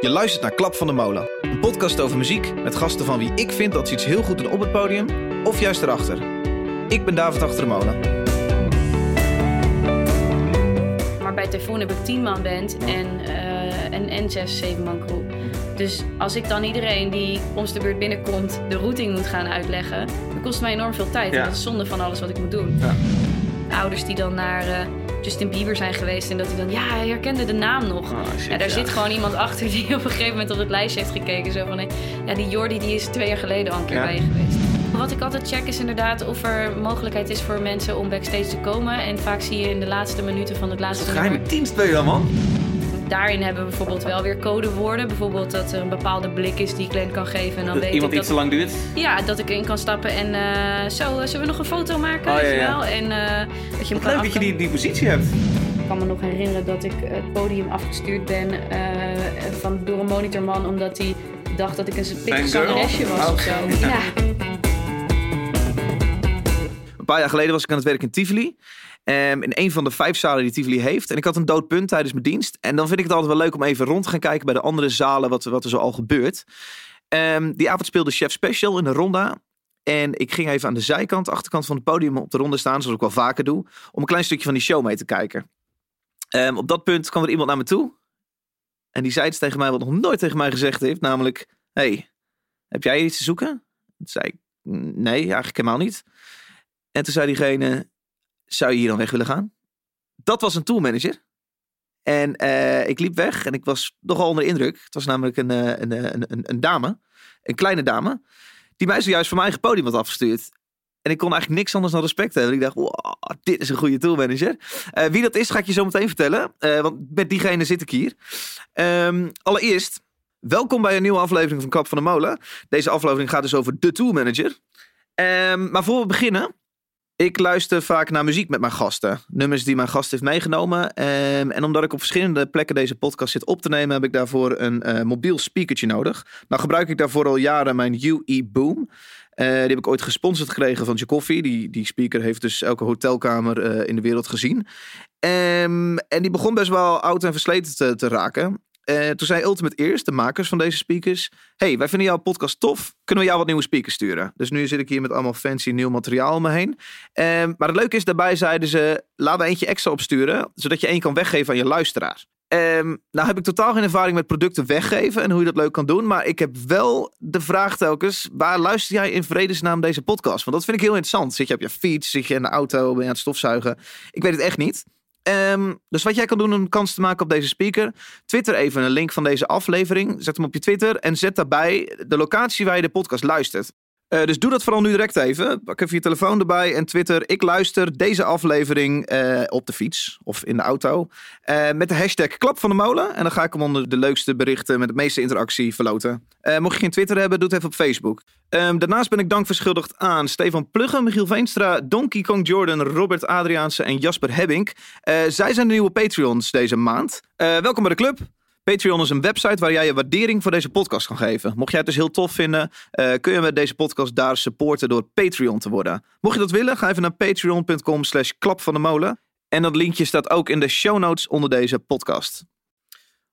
Je luistert naar Klap van de Molen, een podcast over muziek met gasten van wie ik vind dat ze iets heel goed doen op het podium of juist erachter. Ik ben David Achter de Molen. Maar bij Typhoon heb ik 10 man band en, uh, en, en 6, 7 man crew. Dus als ik dan iedereen die ons de beurt binnenkomt de routing moet gaan uitleggen, dan kost het mij enorm veel tijd. Ja. En dat is zonde van alles wat ik moet doen. Ja. Ouders die dan naar uh, Justin Bieber zijn geweest en dat hij dan, ja, hij herkende de naam nog. Oh, shit, ja, daar ja. zit gewoon iemand achter die op een gegeven moment op het lijstje heeft gekeken. Zo van, ja, die Jordi die is twee jaar geleden al een keer Ja. bij je geweest. Wat ik altijd check is inderdaad of er mogelijkheid is voor mensen om backstage te komen. En vaak zie je in de laatste minuten van het laatste. Geheime dienst ben je dan, man? Daarin hebben we bijvoorbeeld wel weer codewoorden. Bijvoorbeeld dat er een bepaalde blik is die Glenn kan geven. En dan Dat weet iemand ik iets dat, te lang duurt? Ja, dat ik in kan stappen en eh, zo, eh, zullen we nog een foto maken? Oh, ja, je ja. wel? En eh, dat je Wat leuk dat je die, die positie hebt. Ik kan me nog herinneren dat ik het podium afgestuurd ben van, door een monitorman. Omdat hij dacht dat ik een pittig zangeresje was Oh, of zo. Ja. Een paar jaar geleden was ik aan het werk in Tivoli. Ehm, in een van de vijf zalen die Tivoli heeft. En ik had een dood punt tijdens mijn dienst. En dan vind ik het altijd wel leuk om even rond te gaan kijken bij de andere zalen. Wat, wat er zo al gebeurt. Ehm, die avond speelde Chef Special in de ronda. En ik ging even aan de zijkant, achterkant van het podium op de ronde staan. Zoals ik wel vaker doe. Om een klein stukje van die show mee te kijken. Ehm, op dat punt kwam er iemand naar me toe. En die zei iets tegen mij wat nog nooit tegen mij gezegd heeft. Namelijk, hey, heb jij iets te zoeken? Toen zei ik, nee, eigenlijk helemaal niet. En toen zei diegene, zou je hier dan weg willen gaan? Dat was een tourmanager. En eh, ik liep weg en ik was nogal onder de indruk. Het was namelijk een, eh, eh, een, een, een dame, een kleine dame, die mij zojuist van mijn eigen podium had afgestuurd. En ik kon eigenlijk niks anders dan respect hebben. Ik dacht, wow, dit is een goede tourmanager. Eh wie dat is, ga ik je zo meteen vertellen. Want met diegene zit ik hier. Ehm, allereerst, welkom bij een nieuwe aflevering van Klap van de Molen. Deze aflevering gaat dus over de tourmanager. Ehm, maar voor we beginnen, ik luister vaak naar muziek met mijn gasten. Nummers die mijn gast heeft meegenomen. Ehm, en omdat ik op verschillende plekken deze podcast zit op te nemen, heb ik daarvoor een eh, mobiel speakertje nodig. Nou gebruik ik daarvoor al jaren mijn UE Boom. Eh, die heb ik ooit gesponsord gekregen van Jacoffy. Die, die speaker heeft dus elke hotelkamer eh, in de wereld gezien. Ehm, en die begon best wel oud en versleten te, te raken. Eh, toen zei Ultimate Ears, de makers van deze speakers... hey, wij vinden jouw podcast tof. Kunnen we jou wat nieuwe speakers sturen? Dus nu zit ik hier met allemaal fancy nieuw materiaal om me heen. Ehm, maar het leuke is, daarbij zeiden ze... laten we eentje extra opsturen, zodat je één kan weggeven aan je luisteraar. Ehm, nou heb ik totaal geen ervaring met producten weggeven en hoe je dat leuk kan doen. Maar ik heb wel de vraag telkens, waar luister jij in vredesnaam deze podcast? Want dat vind ik heel interessant. Zit je op je fiets, zit je in de auto, ben je aan het stofzuigen? Ik weet het echt niet. Ehm, dus wat jij kan doen om kans te maken op deze speaker. Twitter even een link van deze aflevering. Zet hem op je Twitter en zet daarbij de locatie waar je de podcast luistert. Eh, dus doe dat vooral nu direct even. Pak even je telefoon erbij en Twitter. Ik luister deze aflevering eh, op de fiets of in de auto. eh, met de hashtag Klap van de Molen. En dan ga ik hem onder de leukste berichten met de meeste interactie verloten. Mocht je geen Twitter hebben, doe het even op Facebook. Ehm, daarnaast ben ik dank verschuldigd aan Stefan Pluggen, Michiel Veenstra, Donkey Kong Jordan, Robert Adriaanse en Jasper Hebbink. Zij zijn de nieuwe Patreons deze maand. Welkom bij de club. Patreon is een website waar jij je waardering voor deze podcast kan geven. Mocht jij het dus heel tof vinden, eh, kun je met deze podcast daar supporten door Patreon te worden. Mocht je dat willen, ga even naar patreon.com slash klap van de molen. En dat linkje staat ook in de show notes onder deze podcast.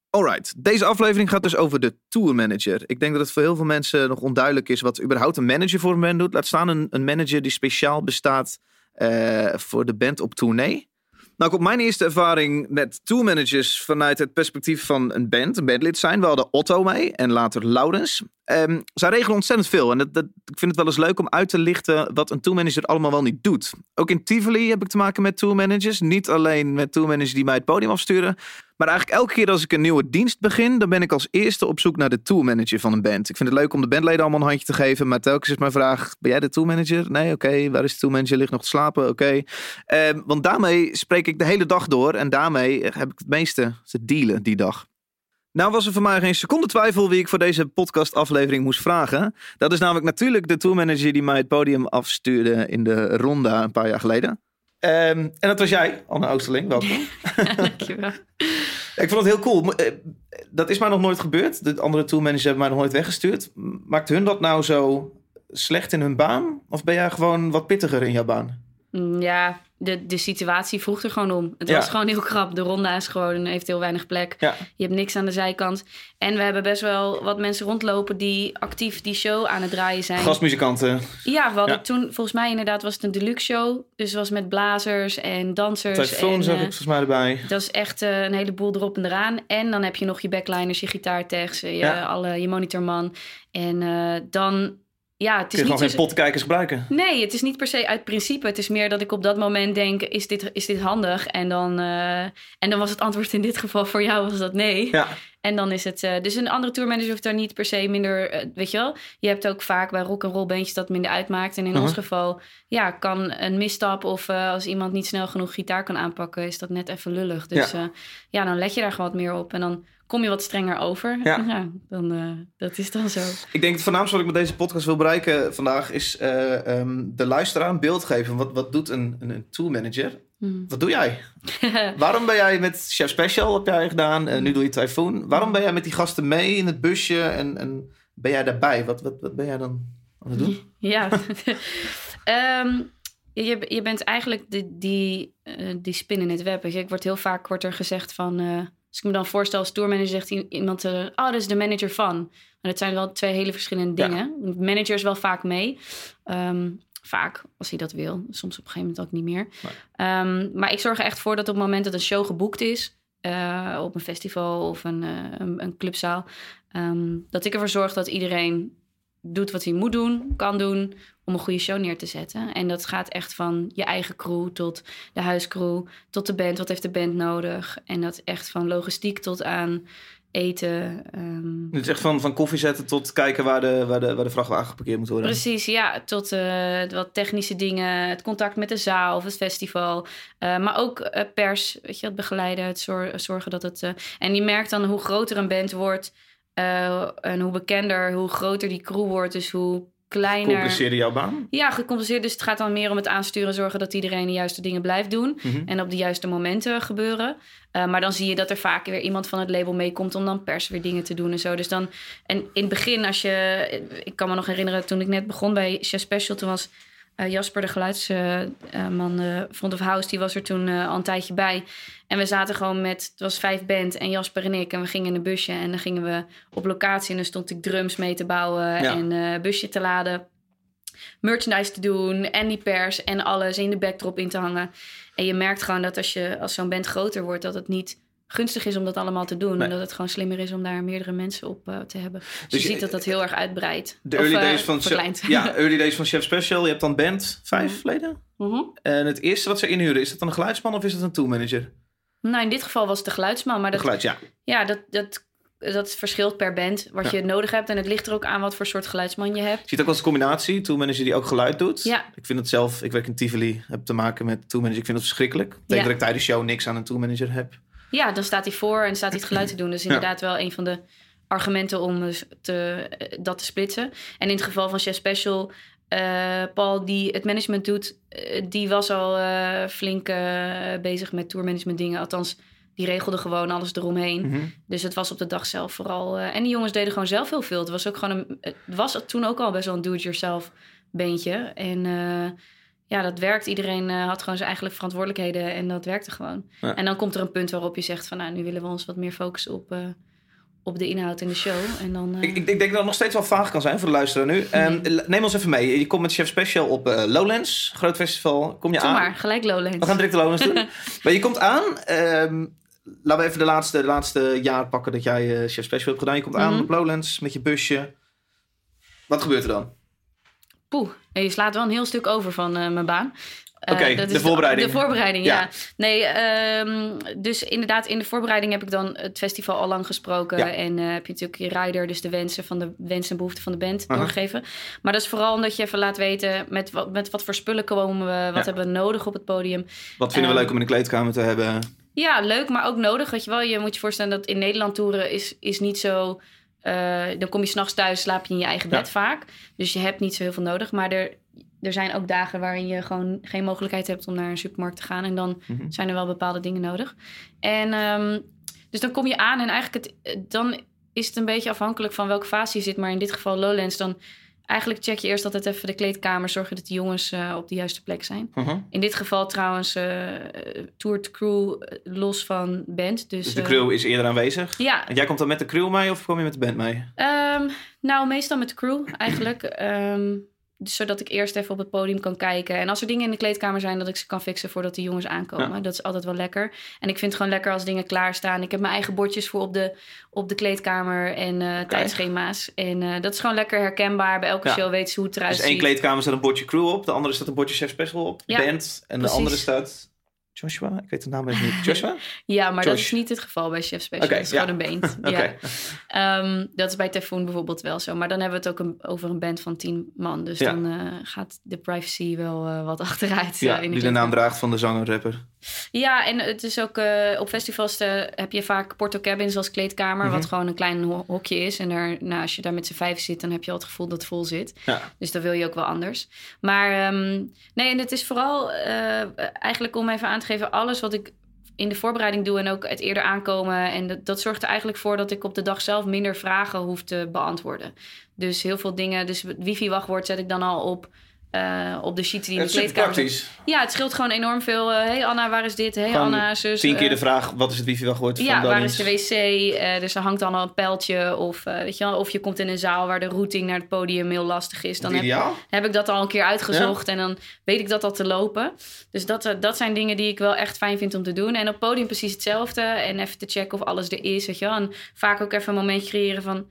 Alright, deze aflevering gaat dus over de tourmanager. Ik denk dat het voor heel veel mensen nog onduidelijk is wat überhaupt een manager voor een band doet. Laat staan een, een manager die speciaal bestaat eh, voor de band op tournee. Nou, op mijn eerste ervaring met tourmanagers vanuit het perspectief van een band, een bandlid zijn. We hadden Otto mee en later Laurens. Ehm, zij regelen ontzettend veel. En dat, ik vind het wel eens leuk om uit te lichten wat een tourmanager allemaal wel niet doet. Ook in Tivoli heb ik te maken met tourmanagers. Niet alleen met tourmanagers die mij het podium afsturen. Maar eigenlijk elke keer als ik een nieuwe dienst begin, dan ben ik als eerste op zoek naar de tourmanager van een band. Ik vind het leuk om de bandleden allemaal een handje te geven. Maar telkens is mijn vraag, ben jij de tourmanager? Nee, oké. Waar is de tourmanager? Ligt nog te slapen? Oké. Ehm, want daarmee spreek ik de hele dag door. En daarmee heb ik het meeste te dealen die dag. Nou was er voor mij geen seconde twijfel wie ik voor deze podcastaflevering moest vragen. Dat is namelijk natuurlijk de tourmanager die mij het podium afstuurde in de ronda een paar jaar geleden. Ehm, en dat was jij, Anne Oosterling. Welkom. Dankjewel. Ik vond het heel cool. Eh, Dat is mij nog nooit gebeurd. De andere tourmanagers hebben mij nog nooit weggestuurd. Maakt hun dat nou zo slecht in hun baan? Of ben jij gewoon wat pittiger in jouw baan? Ja, de, de situatie vroeg er gewoon om. Het Ja. was gewoon heel krap. De ronda is gewoon, heeft heel weinig plek. Ja. Je hebt niks aan de zijkant. En we hebben best wel wat mensen rondlopen die actief die show aan het draaien zijn. Gastmuzikanten. Ja, we hadden Ja. toen, volgens mij inderdaad, was het een deluxe show. Dus het was met blazers en dansers. Typhoon zag ik eh, volgens mij erbij. dat is echt eh, een heleboel erop en eraan. En dan heb je nog je backliners, je gitaartags, je, Ja. alle, je monitorman. En eh, dan, ja, het Kun is je niet gewoon geen potkijkers gebruiken. Nee, het is niet per se uit principe. Het is meer dat ik op dat moment denk, is dit, is dit handig? En dan, eh, en dan was het antwoord in dit geval voor jou was dat nee. Ja. En dan is het... eh, dus een andere tourmanager hoeft daar niet per se minder... eh, weet je wel? Je hebt ook vaak bij rock and roll bandjes dat minder uitmaakt. En in ons geval, ja, kan een misstap... of als iemand niet snel genoeg gitaar kan aanpakken... is dat net even lullig. Dus ja, ja dan let je daar gewoon wat meer op. En dan kom je wat strenger over. Ja. dan, eh, dat is dan zo. Ik denk het voornaamste wat ik met deze podcast wil bereiken vandaag is eh, ehm, de luisteraar een beeld geven. Wat, wat doet een, een, een toolmanager? Hmm. Wat doe jij? Waarom ben jij met Chef Special heb jij gedaan? en nu doe je Typhoon. Waarom ben jij met die gasten mee in het busje? En, en ben jij daarbij? Wat, wat, wat ben jij dan aan het doen? Ja. Ehm, je, je bent eigenlijk de, die, eh, die spin in het web. Ik word heel vaak wordt er gezegd van... als ik me dan voorstel als tourmanager, zegt iemand... eh, oh, dat is de manager van. Maar dat zijn wel twee hele verschillende Ja. dingen. De manager is wel vaak mee. Ehm, vaak, als hij dat wil. Soms op een gegeven moment ook niet meer. Nee. Ehm, maar ik zorg er echt voor dat op het moment dat een show geboekt is... eh, op een festival of een, eh, een, een clubzaal... ehm, dat ik ervoor zorg dat iedereen doet wat hij moet doen, kan doen... om een goede show neer te zetten. En dat gaat echt van je eigen crew tot de huiscrew... tot de band, wat heeft de band nodig? En dat echt van logistiek tot aan eten... ehm, Het is echt van, van koffie zetten tot kijken waar de, waar de, waar de vrachtwagen geparkeerd moet worden. Precies, ja. Tot eh, wat technische dingen. Het contact met de zaal of het festival. Eh, maar ook eh, pers, weet je, het begeleiden. Het zor- zorgen dat het... en je merkt dan hoe groter een band wordt... en hoe bekender, hoe groter die crew wordt. Dus hoe kleiner... Jouw baan? Ja, gecompenseerd. Dus het gaat dan meer om het aansturen. Zorgen dat iedereen de juiste dingen blijft doen. Mhm. En op de juiste momenten gebeuren. Uh, maar dan zie je dat er vaak weer iemand van het label meekomt om dan pers weer dingen te doen en zo. Dus dan, en in het begin, als je, ik kan me nog herinneren toen ik net begon bij Chef Special, toen was uh, Jasper, de geluidsman uh, Front of House, die was er toen al een tijdje bij. En we zaten gewoon met, het was vijf band en Jasper en ik. En we gingen in een busje en dan gingen we op locatie en dan stond ik drums mee te bouwen ja. en busje te laden. Merchandise te doen en die pers en alles in de backdrop in te hangen. En je merkt gewoon dat als, je, als zo'n band groter wordt, dat het niet gunstig is om dat allemaal te doen. Nee. En dat het gewoon slimmer is om daar meerdere mensen op uh, te hebben. Dus, dus je, ziet dat dat heel erg uitbreidt. De of, early, uh, days van verkleint. ja, early days van Chef Special. Je hebt dan band, vijf Mm. leden. Mm-hmm. En het eerste wat ze inhuren, is dat dan een geluidsman of is het een toolmanager? Nou, in dit geval was het de geluidsman. Maar dat, de geluid, ja. Ja, dat, dat, dat verschilt per band wat ja. je nodig hebt. En het ligt er ook aan wat voor soort geluidsman je hebt. Je ziet ook wel eens een combinatie. Toolmanager die ook geluid doet. Ja. Ik vind het zelf, ik werk in Tivoli, heb te maken met toolmanager. Ik vind het verschrikkelijk. Ik denk Ja. dat ik tijdens de show niks aan een toolmanager heb. Ja, dan staat hij voor en staat hij het geluid te doen. Dus inderdaad wel een van de argumenten om dus te, dat te splitsen. En in het geval van Chef Special, uh, Paul die het management doet, uh, die was al uh, flink bezig met tourmanagement dingen. Althans, die regelde gewoon alles eromheen. Mhm. Dus het was op de dag zelf vooral. en die jongens deden gewoon zelf heel veel. Het was ook gewoon een, het was toen ook al best wel een do-it-yourself beentje. En ja, dat werkt. Iedereen uh, had gewoon zijn eigenlijk verantwoordelijkheden en dat werkte gewoon. Ja. En dan komt er een punt waarop je zegt van... nou, nu willen we ons wat meer focussen op, uh, op de inhoud in de show. En dan, uh... ik, ik, denk dat het nog steeds wel vaag kan zijn voor de luisteraar nu. Um, neem ons even mee. Je komt met Chef Special op Lowlands, groot festival. Kom je Doe aan? maar, gelijk Lowlands. We gaan direct de Lowlands doen. maar je komt aan... Um, laten we even de laatste, de laatste jaar pakken dat jij Chef Special hebt gedaan. Je komt aan Mhm. mm -hmm. op Lowlands met je busje. Wat gebeurt er dan? Poeh, je slaat wel een heel stuk over van uh, mijn baan. Oké, okay, uh, de voorbereiding. De, de voorbereiding, ja. ja. Nee, um, dus inderdaad, in de voorbereiding heb ik dan het festival al lang gesproken. Ja. En uh, heb je natuurlijk je rider, dus de wensen, van de, wensen en behoeften van de band doorgegeven. Maar dat is vooral omdat je even laat weten met wat, met wat voor spullen komen we, wat ja. hebben we nodig op het podium. Wat vinden um, we leuk om in de kleedkamer te hebben? Ja, leuk, maar ook nodig. Weet je wel, je moet je voorstellen dat in Nederland toeren is, is niet zo. Uh, dan kom je s'nachts thuis, slaap je in je eigen bed ja. vaak. Dus je hebt niet zo heel veel nodig. Maar er, er zijn ook dagen waarin je gewoon geen mogelijkheid hebt om naar een supermarkt te gaan. En dan Mhm. zijn er wel bepaalde dingen nodig. En um, dus dan kom je aan en eigenlijk het, dan is het een beetje afhankelijk van welke fase je zit. Maar in dit geval Lowlands, dan eigenlijk check je eerst altijd even de kleedkamer. Zorgen dat de jongens eh, op de juiste plek zijn. Mhm. In dit geval trouwens uh, toert crew eh, los van band. Dus, Dus de eh, crew is eerder aanwezig. ja, En jij komt dan met de crew mee of kom je met de band mee? Ehm, nou, meestal met de crew eigenlijk. Ehm, dus zodat ik eerst even op het podium kan kijken. En als er dingen in de kleedkamer zijn, dat ik ze kan fixen voordat de jongens aankomen. Ja. Dat is altijd wel lekker. En ik vind het gewoon lekker als dingen klaarstaan. Ik heb mijn eigen bordjes voor op de, op de kleedkamer en eh, tijdschema's. En eh, dat is gewoon lekker herkenbaar. Bij elke Ja. show weet ze hoe het eruit Dus één ziet. kleedkamer staat een bordje crew op, de andere staat een bordje chef special op, Ja, band. En de andere staat Joshua. Ik weet de naam even niet. Joshua? Ja, maar dat is niet het geval bij Chef Special. Oké, het is ja. gewoon een band. Oké. ja. Ehm, dat is bij Typhoon bijvoorbeeld wel zo. Maar dan hebben we het ook een- over een band van tien man. Dus Ja. dan eh, gaat de privacy wel eh, wat achteruit. Ja, eh, in die de naam draagt van de zanger-rapper. Ja, en het is ook op festivals heb je vaak Porto Cabins als kleedkamer, Mhm. wat gewoon een klein ho- hokje is. En er, nou, als je daar met z'n vijf zit, dan heb je al het gevoel dat het vol zit. Ja. Dus dat wil je ook wel anders. Maar ehm, nee, en het is vooral eigenlijk om even aan te geven, alles wat ik in de voorbereiding doe en ook het eerder aankomen. En dat, dat zorgt er eigenlijk voor dat ik op de dag zelf minder vragen hoef te beantwoorden. Dus heel veel dingen, dus wifi-wachtwoord zet ik dan al op. eh, op de sheets die in de kleedkamer ja, het scheelt gewoon enorm veel. eh, hey Anna, waar is dit? Hey Gewoon Anna, zus. Tien keer eh, de vraag, wat is het wifi-wachtwoord van ja, dan waar is de wc? Dus er hangt dan al een pijltje. Of, weet je wel, of je komt in een zaal waar de routing naar het podium heel lastig is. Dan heb, ik dat al een keer uitgezocht. En dan weet ik dat al te lopen. Dus dat, dat zijn dingen die ik wel echt fijn vind om te doen. En op podium precies hetzelfde. En even te checken of alles er is. Weet je wel. En vaak ook even een moment creëren van...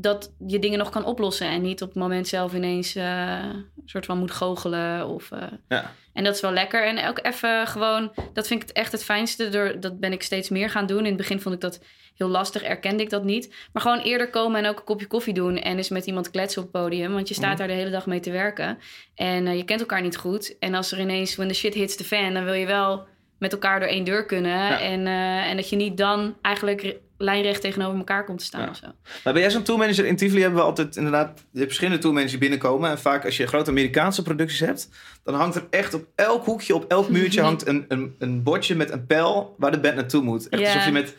dat je dingen nog kan oplossen. En niet op het moment zelf ineens een soort van moet goochelen. Of, eh, Ja. en dat is wel lekker. En ook even gewoon, dat vind ik het echt het fijnste. Door, dat ben ik steeds meer gaan doen. In het begin vond ik dat heel lastig, erkende ik dat niet. Maar gewoon eerder komen en ook een kopje koffie doen. En eens met iemand kletsen op het podium. Want je staat Mhm. daar de hele dag mee te werken. En eh, je kent elkaar niet goed. En als er ineens, when the shit hits the fan, dan wil je wel met elkaar door één deur kunnen. Ja. En, en dat je niet dan eigenlijk lijnrecht tegenover elkaar komt te staan Ja. of zo. Maar ben jij zo'n tourmanager? In Tivoli hebben we altijd inderdaad je hebt verschillende tourmanagers die binnenkomen. En vaak als je grote Amerikaanse producties hebt, dan hangt er echt op elk hoekje, op elk muurtje hangt een, een, een bordje met een pijl waar de band naartoe moet. Echt Ja. alsof je met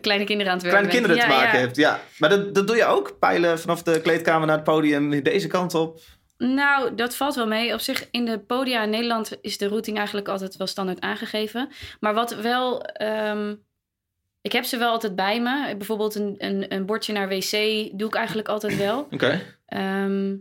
Kleine kinderen aan het werken kleine kinderen bent. te maken hebt. Ja. Maar dat, dat doe je ook? Pijlen vanaf de kleedkamer naar het podium, deze kant op. Nou, dat valt wel mee. Op zich, in de podia in Nederland is de routing eigenlijk altijd wel standaard aangegeven. Maar wat wel... ehm, ik heb ze wel altijd bij me. Bijvoorbeeld een, een, een bordje naar wc doe ik eigenlijk altijd wel. Oké. Ehm,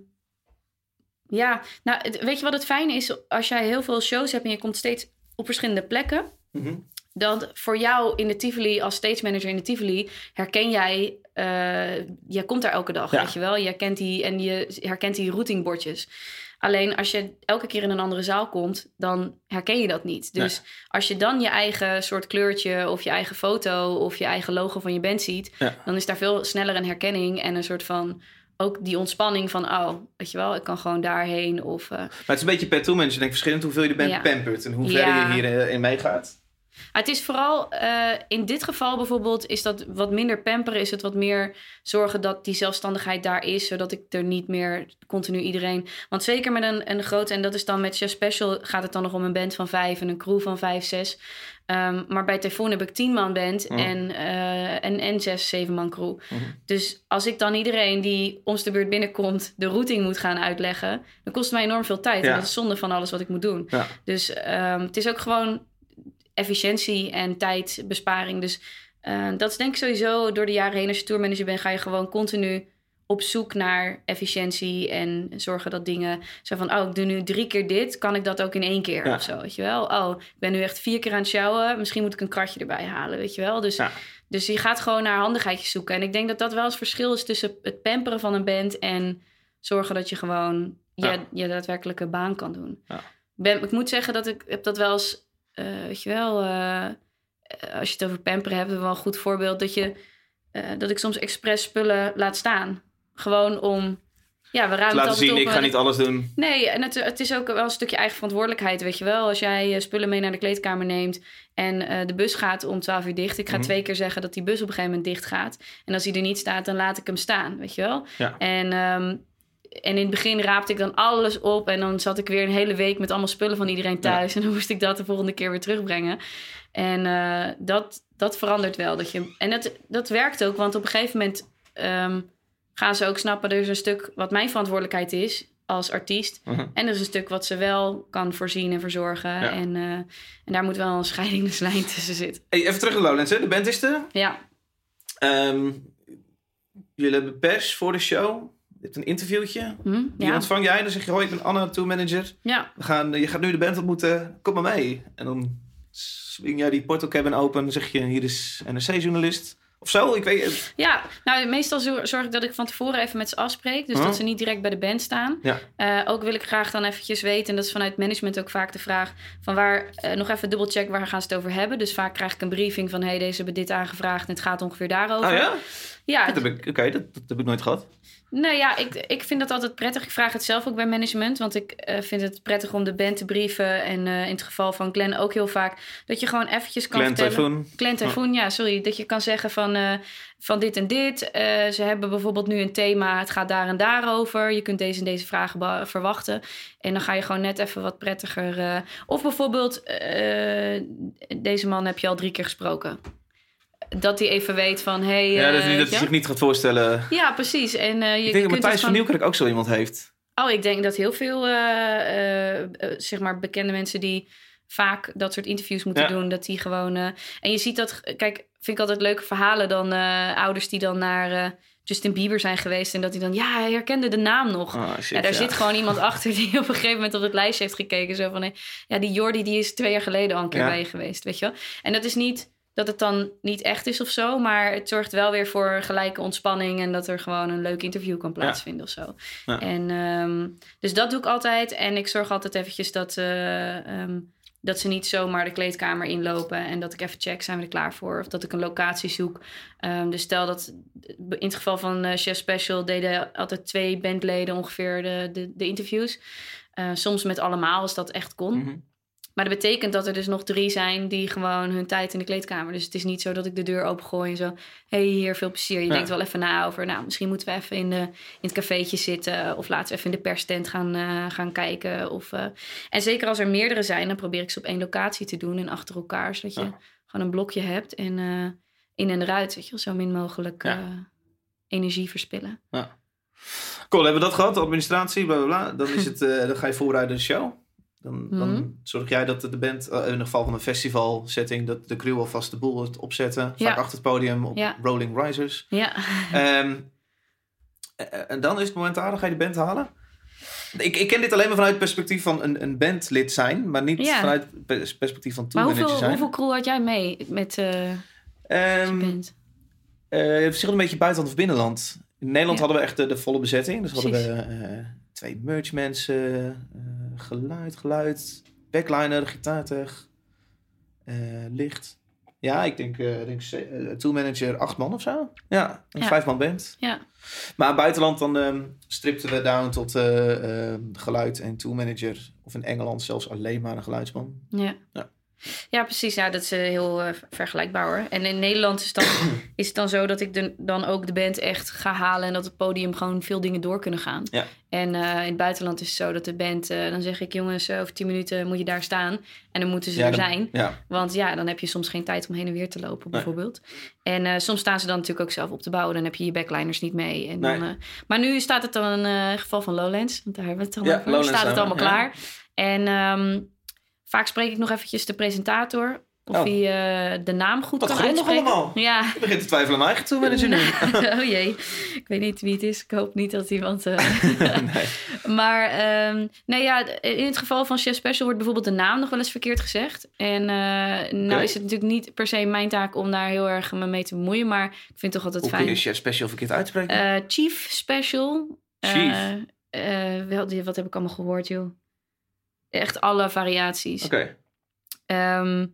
ja, nou, het- weet je wat het fijne is? Als jij heel veel shows hebt en je komt steeds op verschillende plekken... Mhm. dan voor jou in de Tivoli, als stage manager in de Tivoli, herken jij, eh jij komt daar elke dag, Ja. weet je wel. Je herkent die en je herkent die routingbordjes. Alleen als je elke keer in een andere zaal komt, dan herken je dat niet. Dus als je dan je eigen soort kleurtje of je eigen foto of je eigen logo van je band ziet, Ja. dan is daar veel sneller een herkenning en een soort van ook die ontspanning van, oh, weet je wel, ik kan gewoon daarheen. Of, eh, Maar het is een beetje per tourmanager. Ik denk verschillend hoeveel je de band Ja. pampert en hoe ver Ja. je hierin meegaat. Het is vooral, eh, in dit geval bijvoorbeeld, is dat wat minder pamperen. Is het wat meer zorgen dat die zelfstandigheid daar is. Zodat ik er niet meer continu iedereen... Want zeker met een, een grote, en dat is dan met Chef Special... gaat het dan nog om een band van vijf en een crew van vijf, zes. Ehm, maar bij Typhoon heb ik tien man band Mm. en, eh, en, en zes, zeven man crew. Mhm. Dus als ik dan iedereen die ons de beurt binnenkomt... de routing moet gaan uitleggen... dan kost het mij enorm veel tijd. Ja. En dat is zonde van alles wat ik moet doen. Ja. Dus ehm, het is ook gewoon efficiëntie en tijdbesparing. Dus eh, dat is denk ik sowieso door de jaren heen. Als je tourmanager bent, ga je gewoon continu op zoek naar efficiëntie en zorgen dat dingen zo van, oh, ik doe nu drie keer dit, kan ik dat ook in één keer Ja. of zo, weet je wel? Oh, ik ben nu echt vier keer aan het sjouwen, misschien moet ik een kratje erbij halen, weet je wel? Dus, Ja. dus je gaat gewoon naar handigheidjes zoeken. En ik denk dat dat wel het verschil is tussen het pamperen van een band en zorgen dat je gewoon je, Ja. je daadwerkelijke baan kan doen. Ben, ik moet zeggen dat ik heb dat wel eens, eh, weet je wel, eh, als je het over pamperen hebt, wel een goed voorbeeld dat je eh, dat ik soms expres spullen laat staan. Gewoon om, ja, we ruimen het Laten zien, op. ik ga niet alles doen. Nee, en het, het is ook wel een stukje eigen verantwoordelijkheid, weet je wel. Als jij spullen mee naar de kleedkamer neemt en de bus gaat om 12 uur dicht. Ik ga Mhm. twee keer zeggen dat die bus op een gegeven moment dicht gaat. En als hij er niet staat, dan laat ik hem staan, weet je wel. Ja. En, ehm, en in het begin raapte ik dan alles op. En dan zat ik weer een hele week met allemaal spullen van iedereen thuis. En dan moest ik dat de volgende keer weer terugbrengen. En eh, dat, dat verandert wel. Dat je, en dat, dat werkt ook, want op een gegeven moment... ehm, gaan ze ook snappen... er is een stuk wat mijn verantwoordelijkheid is als artiest. Mhm. En er is een stuk wat ze wel kan voorzien en verzorgen. Ja. En, eh, en daar moet wel een scheidingslijn tussen zitten. Hey, even terug naar Lowlands, hè? De band is er. Ja, Ehm, jullie hebben pers voor de show. Je hebt een interviewtje. hm? Die ja. ontvang jij. Dan zeg je, hoi, ik ben Anna, tourmanager. ja. We gaan, je gaat nu de band ontmoeten. Kom maar mee. En dan swing jij die portal cabin open. Dan zeg je, hier is NRC-journalist. Of zo, ik weet het. Ja, nou meestal zo- zorg ik dat ik van tevoren even met ze afspreek. Dus Huh? dat ze niet direct bij de band staan. Ja. Eh, ook wil ik graag dan eventjes weten, en dat is vanuit management ook vaak de vraag... van waar, eh, nog even dubbelcheck, waar gaan ze het over hebben? Dus vaak krijg ik een briefing van... hey, deze hebben dit aangevraagd en het gaat ongeveer daarover. Oh ja? Ja, Dat heb ik, oké, dat, dat heb ik nooit gehad. Nou ja, ik, ik vind dat altijd prettig. Ik vraag het zelf ook bij management. Want ik eh, vind het prettig om de band te brieven. En eh, in het geval van Glenn ook heel vaak. Dat je gewoon eventjes kan Glenn vertellen... Typhoon. Glenn Typhoon, ja, sorry. Dat je kan zeggen van, eh, van dit en dit. Ze hebben bijvoorbeeld nu een thema. Het gaat daar en daarover. Je kunt deze en deze vragen verwachten. En dan ga je gewoon net even wat prettiger... of bijvoorbeeld, deze man heb je al drie keer gesproken. Dat hij even weet van, hey, Ja, dat, eh, niet- dat zich niet gaat voorstellen. Ja, precies. En eh, je, ik denk dat Matthijs van. Nieuwkerk ook zo iemand heeft. Oh, ik denk dat heel veel eh, zeg maar bekende mensen die vaak dat soort interviews moeten Ja. doen, dat die gewoon. en je ziet dat, kijk, vind ik altijd leuke verhalen dan ouders die dan naar Justin Bieber zijn geweest en dat hij dan, ja, hij herkende de naam nog. Oh, shit, ja, daar ja. zit gewoon iemand achter die op een gegeven moment op het lijstje heeft gekeken. Zo van, ja, die Jordi die is twee jaar geleden al een keer bij je geweest, weet je wel. En dat is niet dat het dan niet echt is of zo, maar het zorgt wel weer voor gelijke ontspanning en dat er gewoon een leuk interview kan plaatsvinden of zo. Ja. En ehm, dus dat doe ik altijd. En ik zorg altijd eventjes dat, eh, ehm, dat ze niet zomaar de kleedkamer inlopen. En dat ik even check, zijn we er klaar voor? Of dat ik een locatie zoek. Ehm, dus stel dat in het geval van eh, Chef Special deden altijd twee bandleden ongeveer de, de, de interviews. Eh, soms met allemaal als dat echt kon. Mhm. Maar dat betekent dat er dus nog drie zijn die gewoon hun tijd in de kleedkamer. Dus het is niet zo dat ik de deur opengooi en zo. hey, hier, veel plezier. Je Ja. denkt wel even na over. Nou, misschien moeten we even in, de, in het cafeetje zitten. Of laten we even in de perstent gaan, eh, gaan kijken. Of, eh, En zeker als er meerdere zijn, dan probeer ik ze op één locatie te doen en achter elkaar. Zodat je Ja. gewoon een blokje hebt en eh, in en eruit. Weet je, wel, zo min mogelijk Ja. energie verspillen. Cool, hebben we dat gehad, administratie, bla bla bla. Dan, is het, dan ga je voorbereiden de show. Dan, dan Mhm. zorg jij dat de band, eh, in het geval van een festivalsetting, dat de crew alvast de boel opzetten. Vaak Ja. achter het podium op Ja. rolling risers. Ja. Ehm, eh, en dan is het moment daar, dan ga je de band halen. Ik, ik ken dit alleen maar vanuit het perspectief van een, een bandlid zijn, maar niet Ja. vanuit het pers- perspectief van tourmanager hoeveel, zijn. hoeveel crew had jij mee met eh je Ehm, band? Eh, het verschilt een beetje buitenland of binnenland. In Nederland Ja. hadden we echt de, de volle bezetting. Dus hadden Precies. we eh, twee merchmensen, eh geluid, geluid, backliner, gitaartech, eh, licht. Ja, ik denk, eh denk ze- eh, toolmanager acht man of zo. Ja, een Ja. vijf man band. Ja. Maar buitenland dan ehm stripten we down tot eh, eh, geluid en toolmanager. Of in Engeland zelfs alleen maar een geluidsman. Ja. Ja. Ja, precies. Ja, dat is eh, heel eh, vergelijkbaar hoor. En in Nederland is, dan, is het dan zo dat ik de, dan ook de band echt ga halen... en dat het podium gewoon veel dingen door kunnen gaan. Ja. En eh, in het buitenland is het zo dat de band... dan zeg ik, jongens, over tien minuten moet je daar staan. En dan moeten ze Ja, er dan- zijn. Ja, Want ja, dan heb je soms geen tijd om heen en weer te lopen, Nee. bijvoorbeeld. En soms staan ze dan natuurlijk ook zelf op te bouwen. Dan heb je je backliners niet mee. En Nee. maar nu staat het dan in geval van Lowlands. Want daar hebben we het Ja, over. Lowlands staat het allemaal klaar. En ehm, vaak spreek ik nog eventjes de presentator. Of Oh. hij eh, de naam goed Wat kan uitspreken. allemaal. Ja. ik begin te twijfelen aan mijn eigen toolmanager nu. oh jee. Ik weet niet wie het is. Ik hoop niet dat iemand... eh, nee. maar ehm, nee, ja, in het geval van Chef Special wordt bijvoorbeeld de naam nog wel eens verkeerd gezegd. En eh, nou is het natuurlijk niet per se mijn taak om daar heel erg me mee te bemoeien. Maar ik vind het toch altijd Hoe kun fijn. je chef special verkeerd uitspreken? Chief Special. Chief. wel, die- wat heb ik allemaal gehoord, joh? Echt alle variaties. Oké. Ehm,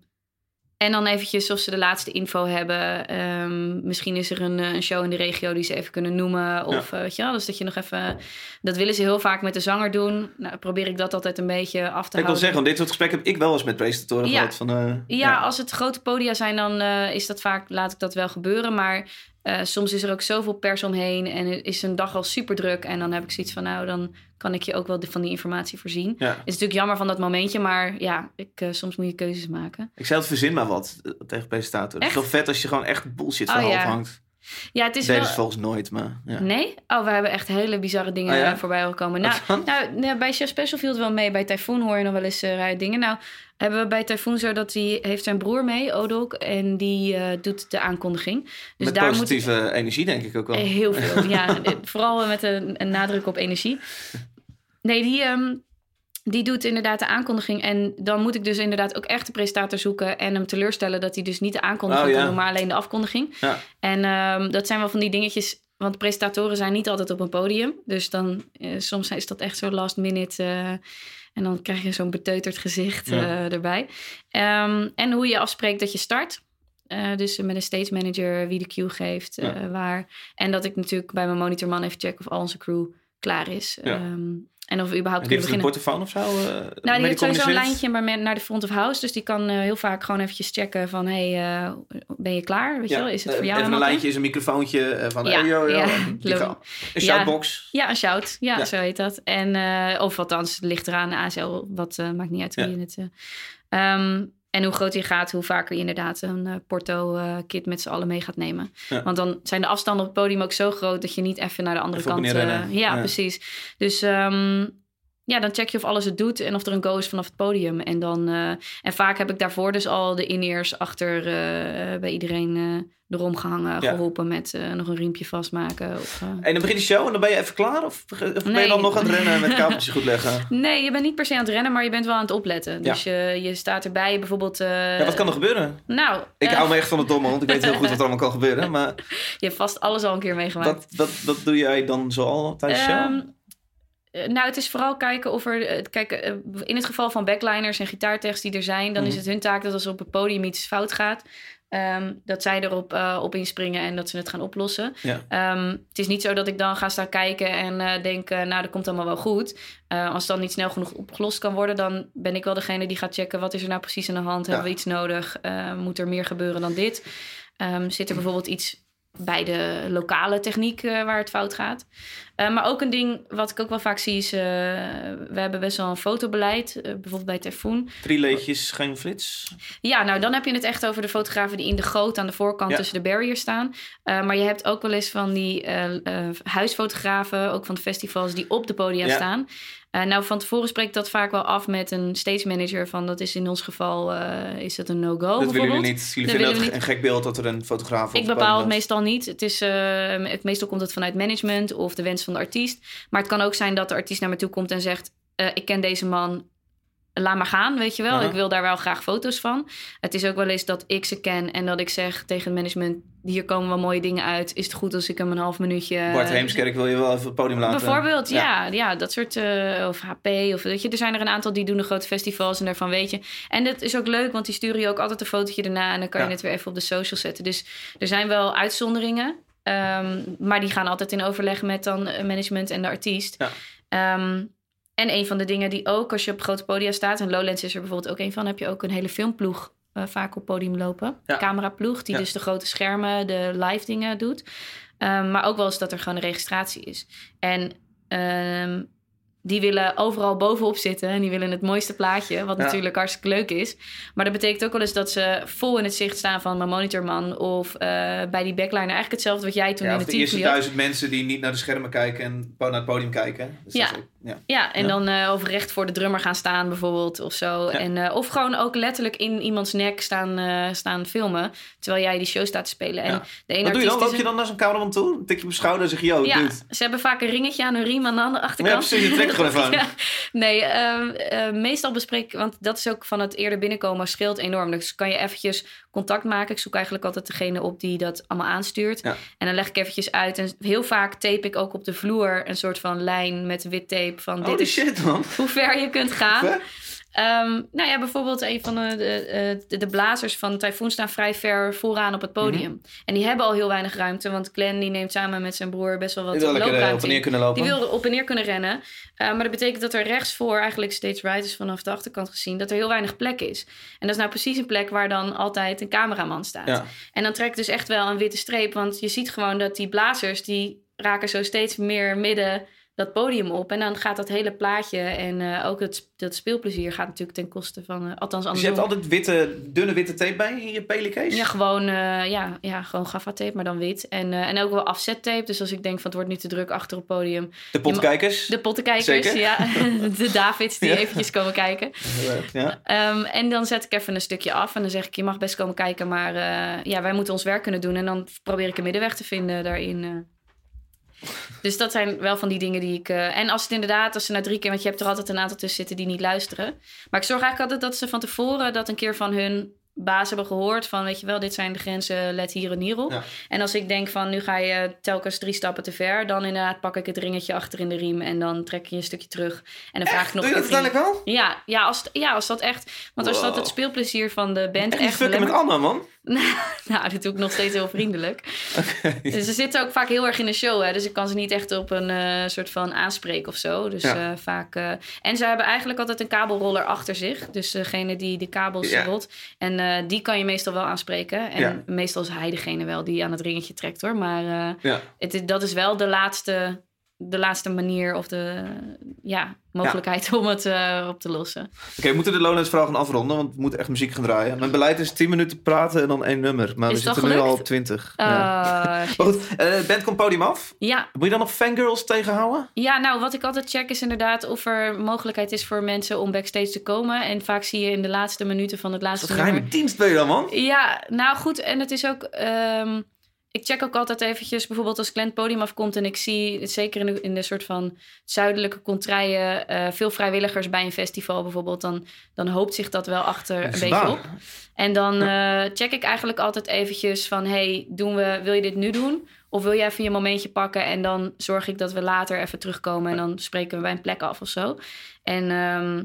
en dan eventjes of ze de laatste info hebben. Ehm, misschien is er een, eh, een show in de regio die ze even kunnen noemen. Of eh, weet je wel, dus dat je nog even... Dat willen ze heel vaak met de zanger doen. Nou, probeer ik dat altijd een beetje af te Ik wil houden. zeggen, want dit soort gesprekken heb ik wel eens met presentatoren Ja. gehad. Van, eh, Ja, als het grote podia zijn, dan eh, is dat vaak, laat ik dat wel gebeuren. Maar eh, soms is er ook zoveel pers omheen en is een dag al super druk. En dan heb ik zoiets van, nou, dan kan ik je ook wel de- van die informatie voorzien. Ja. Het is natuurlijk jammer van dat momentje, maar ja, ik, eh, soms moet je keuzes maken. Ik zei het verzin maar wat tegen presentator. Het is toch vet als je gewoon echt bullshit Oh, verhaal ja. hangt. Ja, het is Deden wel... ze volgens nooit, maar ja. Nee? Oh, we hebben echt hele bizarre dingen Oh ja? voorbij gekomen. Nou, Wat dan? nou, nee, bij Chef Special viel het wel mee. Bij Typhoon hoor je nog wel eens eh rare dingen. Nou, hebben we bij Typhoon zo dat hij heeft zijn broer mee, Odok. En die eh, doet de aankondiging. Dus Met daar moet positieve energie denk ik ook wel. Eh, Heel veel, ja. Vooral met een, een nadruk op energie. Nee, die, ehm, die doet inderdaad de aankondiging. En dan moet ik dus inderdaad ook echt de presentator zoeken... en hem teleurstellen dat hij dus niet de aankondiging Oh, ja. kan doen... maar alleen de afkondiging. Ja. En ehm, dat zijn wel van die dingetjes... want presentatoren zijn niet altijd op een podium. Dus dan eh, soms is dat echt zo last minute... eh, en dan krijg je zo'n beteuterd gezicht Ja. eh, erbij. Ehm, en hoe je afspreekt dat je start... Dus met een stage manager wie de cue geeft, Ja. waar. En dat ik natuurlijk bij mijn monitorman even check of al onze crew klaar is. Ja. Ehm, en of we überhaupt kunnen heeft een beginnen. portofoon of zo? eh, Nou, die heeft sowieso een lijntje maar naar de front of house. Dus die kan eh, heel vaak gewoon eventjes checken van... hey, eh, ben je klaar? Weet je wel? Is het voor jou Even een lijntje is een microfoontje van Ja, yo, yo. ja, Een shoutbox. Ja, een shout. Ja, zo heet dat. En, of althans, het ligt eraan, ASL, wat maakt niet uit hoe je het... eh, ehm, en hoe groter je gaat, hoe vaker je inderdaad een eh, porto-kit met z'n allen mee gaat nemen. Ja. Want dan zijn de afstanden op het podium ook zo groot... dat je niet even naar de andere Even kant... eh, Ja. precies. Dus ehm, ja, dan check je of alles het doet... en of er een go is vanaf het podium. En, dan, eh, en vaak heb ik daarvoor dus al de in-ears achter eh, bij iedereen... eh erom gehangen, Ja. geholpen met nog een riempje vastmaken. Of, En dan begint de show en dan ben je even klaar? Of, of ben je dan nog aan het rennen met kabeltjes goed leggen? Nee, je bent niet per se aan het rennen, maar je bent wel aan het opletten. Dus je, je staat erbij, bijvoorbeeld... Ja, wat kan er gebeuren? Nou, Ik hou me echt van het domme, want ik weet heel goed wat er allemaal kan gebeuren. Maar je hebt vast alles al een keer meegemaakt. wat, wat, wat doe jij dan zoal tijdens de show? Eh, nou, het is vooral kijken of er... eh, Kijk, eh, in het geval van backliners en gitaartechs die er zijn... dan is Mhm. het hun taak dat als er op het podium iets fout gaat... ehm, dat zij erop op inspringen en dat ze het gaan oplossen. Ja. Ehm, het is niet zo dat ik dan ga staan kijken en eh, denk... nou, dat komt allemaal wel goed. Als het dan niet snel genoeg opgelost kan worden... dan ben ik wel degene die gaat checken... wat is er nou precies aan de hand? Hebben we iets nodig? Moet er meer gebeuren dan dit? Ehm, zit er bijvoorbeeld iets bij de lokale techniek waar het fout gaat? Eh, maar ook een ding wat ik ook wel vaak zie is... eh, we hebben best wel een fotobeleid. eh, bijvoorbeeld bij Typhoon. Drie leegjes, geen flits. Ja, nou dan heb je het echt over de fotografen die in de goot aan de voorkant Ja. tussen de barriers staan. Maar je hebt ook wel eens van die huisfotografen, ook van de festivals, die op de podia Ja. staan. Nou, van tevoren spreekt dat vaak wel af met een stage manager. Van dat is in ons geval is dat een no-go. dat willen jullie niet. Jullie Dat vinden willen het we een gek beeld dat er een fotograaf op Ik bepaal het meestal niet. Het is, het, meestal komt het vanuit management of de wens van de artiest. Maar het kan ook zijn dat de artiest naar me toe komt en zegt... eh, ik ken deze man, laat maar gaan, weet je wel. Ik wil daar wel graag foto's van. Het is ook wel eens dat ik ze ken en dat ik zeg tegen het management... hier komen wel mooie dingen uit. Is het goed als ik hem een half minuutje... Bart Heemskerk wil je wel even het podium laten. Bijvoorbeeld, ja. ja, dat soort, eh, of HP, of weet je. Er zijn er een aantal die doen de grote festivals en daarvan weet je. En dat is ook leuk, want die sturen je ook altijd een fotootje erna... en dan kan je het weer even op de social zetten. Dus er zijn wel uitzonderingen, ehm, maar die gaan altijd in overleg met dan eh, management en de artiest. Ja. Ehm, en een van de dingen die ook, als je op grote podia staat... en Lowlands is er bijvoorbeeld ook een van... heb je ook een hele filmploeg eh, vaak op podium lopen. Ja. Cameraploeg, die Ja. dus de grote schermen, de live dingen doet. Ehm, maar ook wel eens dat er gewoon een registratie is. En die willen overal bovenop zitten en die willen het mooiste plaatje, wat Ja. natuurlijk hartstikke leuk is. Maar dat betekent ook wel eens dat ze vol in het zicht staan van mijn monitorman of eh, bij die backliner. Eigenlijk hetzelfde wat jij toen Ja, in de de eerste team had. duizend mensen die niet naar de schermen kijken en naar het podium kijken. Dus Ja. dat is ook- ja. Ja, en Ja. dan over recht voor de drummer gaan staan bijvoorbeeld of zo. Ja. En, eh, of gewoon ook letterlijk in iemands nek staan, eh, staan filmen terwijl jij die show staat te spelen. En Ja. de ene Wat doe je dan? Loop je dan naar zo'n cameraman toe? Tik je op schouder en zeg je, yo, Ja, dude. ze hebben vaak een ringetje aan hun riem aan de andere Ja, achterkant. precies, je trekt gewoon even aan. Ja. Nee, ehm, eh, meestal bespreek want dat is ook van het eerder binnenkomen scheelt enorm. Dus kan je eventjes contact maken. Ik zoek eigenlijk altijd degene op die dat allemaal aanstuurt. Ja. En dan leg ik eventjes uit. En heel vaak tape ik ook op de vloer een soort van lijn met wit tape van dit Holy is shit, man. hoe ver je kunt gaan. Ehm, nou ja, bijvoorbeeld een van de, de, de, de blazers van Typhoon staan vrij ver vooraan op het podium. Mhm. En die hebben al heel weinig ruimte, want Glenn die neemt samen met zijn broer best wel wat Die lekker eh, op loopruimte en neer kunnen lopen. Die wil op en neer kunnen rennen. Uh, maar dat betekent dat er rechtsvoor, eigenlijk stage right is vanaf de achterkant gezien, dat er heel weinig plek is. En dat is nou precies een plek waar dan altijd een cameraman staat. Ja. En dan trekt dus echt wel een witte streep, want je ziet gewoon dat die blazers, die raken zo steeds meer midden dat podium op. En dan gaat dat hele plaatje en eh, ook het, dat speelplezier gaat natuurlijk ten koste van... eh, althans Dus je hebt altijd witte, dunne witte tape bij in je pelicase? Ja, gewoon, eh ja, ja, gewoon gaffatape, maar dan wit. En, en ook wel afzettape. Dus als ik denk van het wordt nu te druk achter het podium. De potkijkers? De pottenkijkers, Zeker. ja. De Davids die Ja. eventjes komen kijken. Ja. Ehm, en dan zet ik even een stukje af en dan zeg ik, je mag best komen kijken, maar ja, wij moeten ons werk kunnen doen. En dan probeer ik een middenweg te vinden daarin. Dus dat zijn wel van die dingen die ik... eh, en als het inderdaad, als ze na drie keer... Want je hebt er altijd een aantal tussen zitten die niet luisteren. Maar ik zorg eigenlijk altijd dat ze van tevoren dat een keer van hun baas hebben gehoord. Van, weet je wel, dit zijn de grenzen, let hier en hier op. Ja. En als ik denk van, nu ga je telkens drie stappen te ver... dan inderdaad pak ik het ringetje achter in de riem... en dan trek je een stukje terug. En dan vraag ik nog... Doe je dat uiteindelijk wel? ja, ja, als, ja, als dat echt. Want als dat het speelplezier van de band Echt echt. met Anna, man. nou, dat doe ik nog steeds heel vriendelijk. Dus ze zitten ook vaak heel erg in de show, hè. Dus ik kan ze niet echt op een eh, soort van aanspreken of zo. Dus Ja. eh, vaak. eh, en ze hebben eigenlijk altijd een kabelroller achter zich. Dus degene die de kabels Ja. rolt. En die kan je meestal wel aanspreken. En Ja. meestal is hij degene wel die aan het ringetje trekt hoor. Maar het, dat is wel de laatste. De laatste manier of de ja, mogelijkheid om het eh, op te lossen. Oké, we moeten de gaan afronden, want we moeten echt muziek gaan draaien. Mijn beleid is 10 minuten praten en dan één nummer. Maar Is we dat zitten nu al op 20. Uh, ja. Maar goed, de band komt podium af. ja, Moet je dan nog fangirls tegenhouden? Ja, nou, wat ik altijd check is inderdaad of er mogelijkheid is voor mensen om backstage te komen. En vaak zie je in de laatste minuten van het laatste geheime nummer... dienst ben je dan, man? Ja, nou goed. En het is ook... ehm, ik check ook altijd eventjes, bijvoorbeeld als het podium afkomt... en ik zie, zeker in de, in de soort van zuidelijke contraien... eh, veel vrijwilligers bij een festival bijvoorbeeld... dan, dan hoopt zich dat wel achter een Dat beetje op. En dan eh, check ik eigenlijk altijd eventjes van... hey, doen we, wil je dit nu doen? Of wil je even je momentje pakken... en dan zorg ik dat we later even terugkomen... en dan spreken we bij een plek af of zo. En ehm,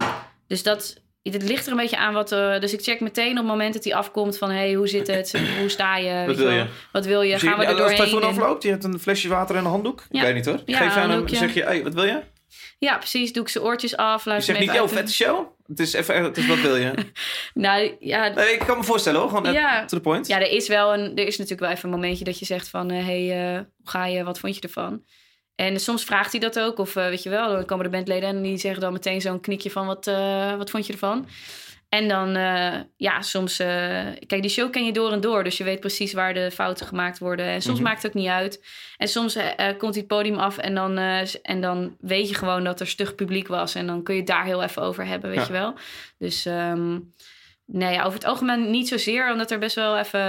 dus dat... Het ligt er een beetje aan wat... eh, dus ik check meteen op het moment dat hij afkomt... van hey, hoe zit het? Hoe sta je? Weet wil je? Wat wil je? Gaan we je- er als het doorheen? telefoon En- afloopt, je hebt een flesje water en een handdoek? Ja. Ik weet niet hoor. Ja, Geef je aan hem, zeg je, hey, wat wil je? Ja, precies. Doe ik zijn oortjes af. Je Laat zegt niet, uit- vette show. Het is even, het is wat wil je? Nou, ja, Nee, ik kan me voorstellen hoor, gewoon Ja. eh, to the point. Ja, er is wel een, er is natuurlijk wel even een momentje dat je zegt van, hé, hey, eh, hoe ga je, wat vond je ervan? En soms vraagt hij dat ook, of eh, weet je wel, dan komen de bandleden en die zeggen dan meteen zo'n knikje van, wat, eh, wat vond je ervan? En dan, eh, ja, soms, kijk, die show ken je door en door, dus je weet precies waar de fouten gemaakt worden. En soms Mhm. maakt het ook niet uit. En soms komt hij het podium af en dan, en dan weet je gewoon dat er stug publiek was. En dan kun je het daar heel even over hebben, weet Ja. je wel. Dus ehm, nee, ja, over het algemeen niet zozeer, omdat er best wel even...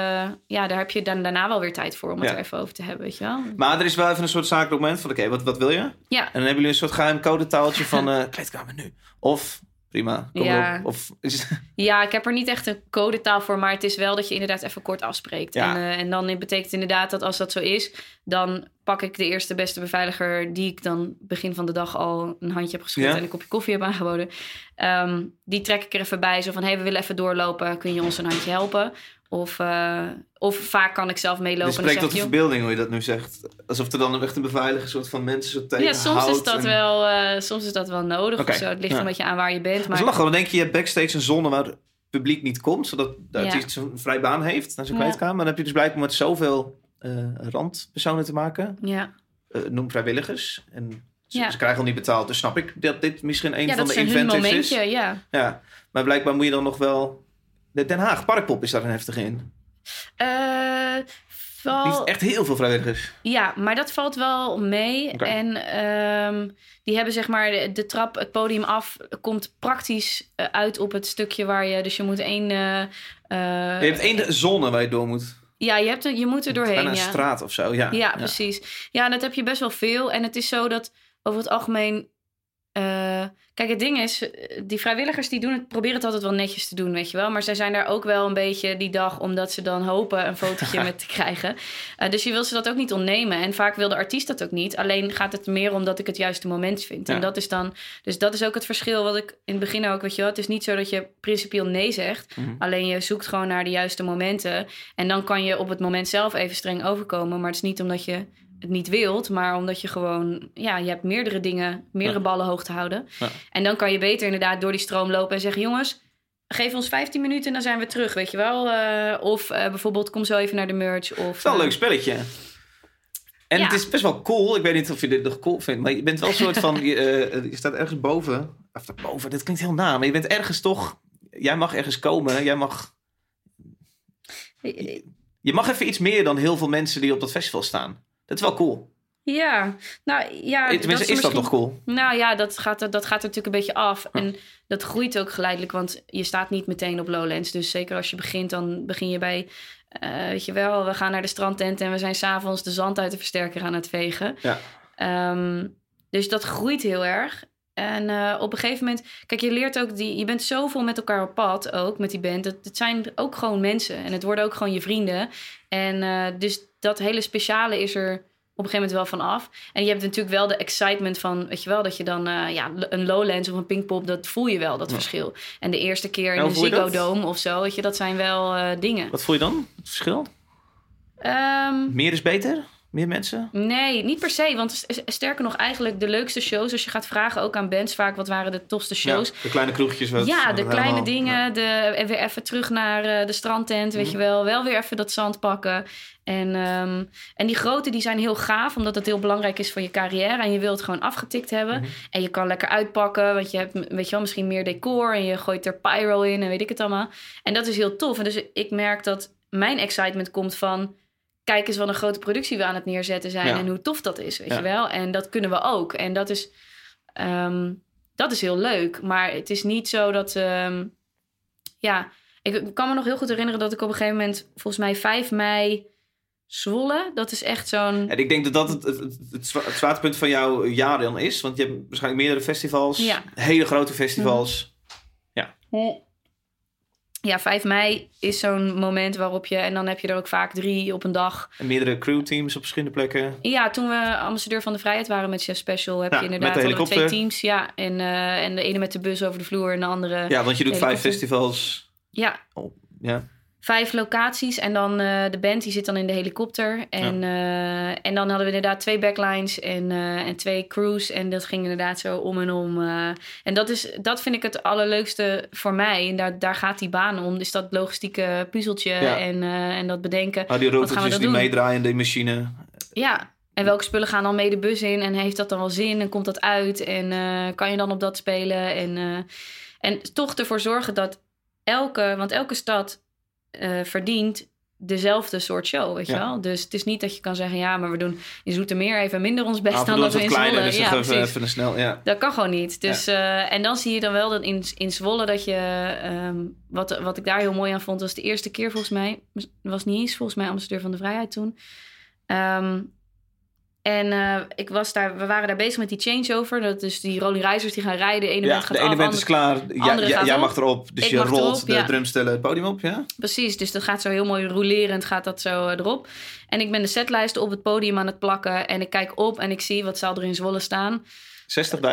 Ja, daar heb je dan daarna wel weer tijd voor om het Ja. er even over te hebben, weet je wel. Maar er is wel even een soort zakelijk moment van, oké, wat, wat wil je? Ja, En dan hebben jullie een soort geheim codetaaltje van eh kleedkamer nu. Of, prima, kom Ja. erop. Of, is, ja, ik heb er niet echt een codetaal voor, maar het is wel dat je inderdaad even kort afspreekt. Ja. En, eh, en dan betekent inderdaad dat als dat zo is, dan pak ik de eerste beste beveiliger die ik dan begin van de dag al een handje heb geschud Ja. en een kopje koffie heb aangeboden. Ehm, die trek ik er even bij, zo van, hé, hey, we willen even doorlopen, kun je ons een handje helpen? Of, eh, of vaak kan ik zelf meelopen. en dan spreekt zeg tot de verbeelding hoe je dat nu zegt. Alsof er dan echt een beveiliger soort van mensen zo tegen Ja, soms is dat en... wel, eh, soms is dat wel nodig. Of zo. Het ligt ja. een beetje aan waar je bent. Maar ze Maar lachen, dan denk je, je hebt backstage een zone waar het publiek niet komt, zodat de Ja. artiest een vrij baan heeft naar zijn Ja. kwijtkamer. Maar dan heb je dus blijkbaar met zoveel eh, randpersonen te maken. ja, noem vrijwilligers. En ze, Ja. ze krijgen al niet betaald. Dus snap ik dat dit misschien een ja van dat de is een hun inventives momentje, is. ja. Ja, maar blijkbaar moet je dan nog wel... De Den Haag Parkpop is daar een heftige in. Eh, Die heeft echt heel veel vrijwilligers. Ja, maar dat valt wel mee. En ehm, die hebben zeg maar de, de trap, het podium af, komt praktisch eh, uit op het stukje waar je. Dus je moet één. eh, je hebt één zone waar je door moet. Ja, je, hebt er, je moet er doorheen. Bijna een ja. straat of zo. Ja, Ja, precies. Ja, en dat heb je best wel veel. En het is zo dat over het algemeen. Kijk, het ding is, eh, die vrijwilligers die doen het, proberen het altijd wel netjes te doen, weet je wel. Maar zij zijn daar ook wel een beetje die dag, omdat ze dan hopen een fotootje met te krijgen. Eh, dus je wil ze dat ook niet ontnemen. En vaak wil de artiest dat ook niet. Alleen gaat het meer om dat ik het juiste moment vind. Ja. En dat is dan, dus dat is ook het verschil wat ik in het begin ook, weet je wel. Het is niet zo dat je principieel nee zegt. Mhm. Alleen je zoekt gewoon naar de juiste momenten. En dan kan je op het moment zelf even streng overkomen. Maar het is niet omdat je het niet wilt, maar omdat je gewoon, ja, je hebt meerdere dingen, meerdere Ja. ballen hoog te houden. Ja. En dan kan je beter inderdaad door die stroom lopen en zeggen: jongens, geef ons 15 minuten en dan zijn we terug, weet je wel. Eh, of eh, bijvoorbeeld, kom zo even naar de merch. Of, Het is wel een eh, leuk spelletje. En Ja. het is best wel cool. Ik weet niet of je dit nog cool vindt. Maar je bent wel een soort van... je, je staat ergens boven. Of boven, dit klinkt heel na. Maar je bent ergens toch... Jij mag ergens komen. Jij mag... Je mag even iets meer dan heel veel mensen die op dat festival staan. Dat is wel cool. Ja, nou ja. Tenminste, is, dat misschien- toch cool? Nou ja, dat gaat, er- dat gaat er natuurlijk een beetje af. En dat groeit ook geleidelijk, want je staat niet meteen op Lowlands. Dus zeker als je begint, dan begin je bij... eh, weet je wel, we gaan naar de strandtent en we zijn s'avonds de zand uit de versterker aan het vegen. Ja. Ehm, dus dat groeit heel erg. En eh, op een gegeven moment, kijk, je leert ook die, je bent zoveel met elkaar op pad ook met die band. Het, het zijn ook gewoon mensen en het worden ook gewoon je vrienden. En eh, dus dat hele speciale is er op een gegeven moment wel van af. En je hebt natuurlijk wel de excitement van, weet je wel, dat je dan eh, ja, een Lowlands of een Pinkpop, dat voel je wel, dat Ja. verschil. En de eerste keer in Ja, de je Ziggo? Dome of zo, weet je, dat zijn wel eh, dingen. Wat voel je dan? Het verschil? Ehm, Meer is beter? Meer mensen? Nee, niet per se. Want sterker nog, eigenlijk de leukste shows, als je gaat vragen ook aan bands vaak, wat waren de tofste shows? Ja, de kleine kroegjes. Wat, Ja, de kleine helemaal- dingen. De, en weer even terug naar eh, de strandtent, weet Mhm. je wel. Wel weer even dat zand pakken. En, ehm, en die grote, die zijn heel gaaf, omdat het heel belangrijk is voor je carrière. En je wilt het gewoon afgetikt hebben. Mhm. En je kan lekker uitpakken, want je hebt weet je wel, misschien meer decor. En je gooit er pyro in en weet ik het allemaal. En dat is heel tof. En dus ik merk dat mijn excitement komt van... Kijk eens wat een grote productie we aan het neerzetten zijn. Ja. En hoe tof dat is, weet Ja. je wel. En dat kunnen we ook. En dat is, ehm, dat is heel leuk. Maar het is niet zo dat... ehm, ja, ik kan me nog heel goed herinneren dat ik op een gegeven moment... Volgens mij 5 mei Zwolle. Dat is echt zo'n... En ik denk dat dat het, het, het, het zwa- het zwaartepunt van jouw jaar dan is. Want je hebt waarschijnlijk meerdere festivals. Ja. Hele grote festivals. Ja, 5 mei is zo'n moment waarop je... En dan heb je er ook vaak drie op een dag. En meerdere crewteams op verschillende plekken. Ja, toen we ambassadeur van de vrijheid waren met Chef Special... heb Ja, je inderdaad met de twee teams. Ja, en, eh, en de ene met de bus over de vloer en de andere... Ja, want je doet vijf festivals. ja Ja. Vijf locaties. En dan eh, de band die zit dan in de helikopter. En, eh, en dan hadden we inderdaad twee backlines en, eh, en twee crews. En dat ging inderdaad zo om en om. en dat, is, dat vind ik het allerleukste voor mij. En daar, daar gaat die baan om. Dus dat logistieke puzzeltje Ja. en, en dat bedenken. Nou, die dan die doen? meedraaien de machine. Ja. En welke spullen gaan dan mee de bus in? En heeft dat dan wel zin? En komt dat uit? En kan je dan op dat spelen? En, en toch ervoor zorgen dat elke... Want elke stad eh, verdient dezelfde soort show, weet je Ja. wel? Dus het is niet dat je kan zeggen... ja, maar we doen in Zoetermeer even minder ons best dan dat we in Zwolle... dus ja, even, snel. Ja. Dat kan gewoon niet. Dus, eh, en dan zie je dan wel dat in, in Zwolle dat je... ehm, wat, wat ik daar heel mooi aan vond, was de eerste keer volgens mij... was niet eens volgens mij ambassadeur van de vrijheid toen. Ehm, en eh, ik was daar, we waren daar bezig met die changeover. Dat is die rolling reizers die gaan rijden. De ene Ja, band gaat de ene af, band is klaar. Ja, jij mag erop. Dus Ik je rolt erop, de ja. drumstellen het podium op, ja? Precies, dus dat gaat zo heel mooi rolerend, gaat dat zo eh, erop. En ik ben de setlijsten op het podium aan het plakken. En ik kijk op en ik zie, wat zal er in Zwolle staan?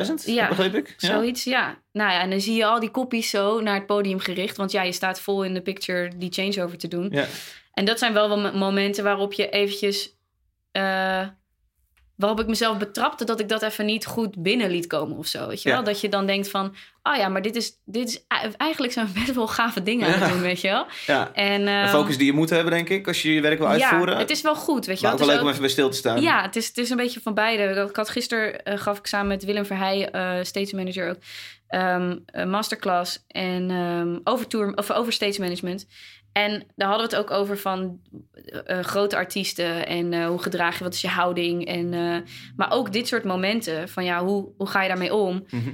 60.000, Ja, begreep ik? Ja. Zoiets, ja. Nou ja, en dan zie je al die koppies zo naar het podium gericht. Want ja, je staat vol in de picture die changeover te doen. Ja. En dat zijn wel wel mo- momenten waarop je eventjes... eh, waarop ik mezelf betrapte dat ik dat even niet goed binnen liet komen of zo. Weet je Ja. wel? Dat je dan denkt van... Oh ja, maar dit is, dit is eigenlijk zijn we best wel gave dingen aan het Ja. doen, weet je wel? ja. En, ehm, focus die je moet hebben, denk ik, als je je werk wil uitvoeren. Ja, het is wel goed, weet je wel. ook wel leuk om even bij stil te staan. ja, het is, het is een beetje van beide. Ik had gisteren, eh, gaf ik samen met Willem Verheij, eh Stage Manager ook, ehm, een masterclass en ehm, over, tour, of over stage management. En daar hadden we het ook over van eh, eh, grote artiesten en eh, hoe gedraag je, wat is je houding. En, maar ook dit soort momenten van ja, hoe, hoe ga je daarmee om? Mhm.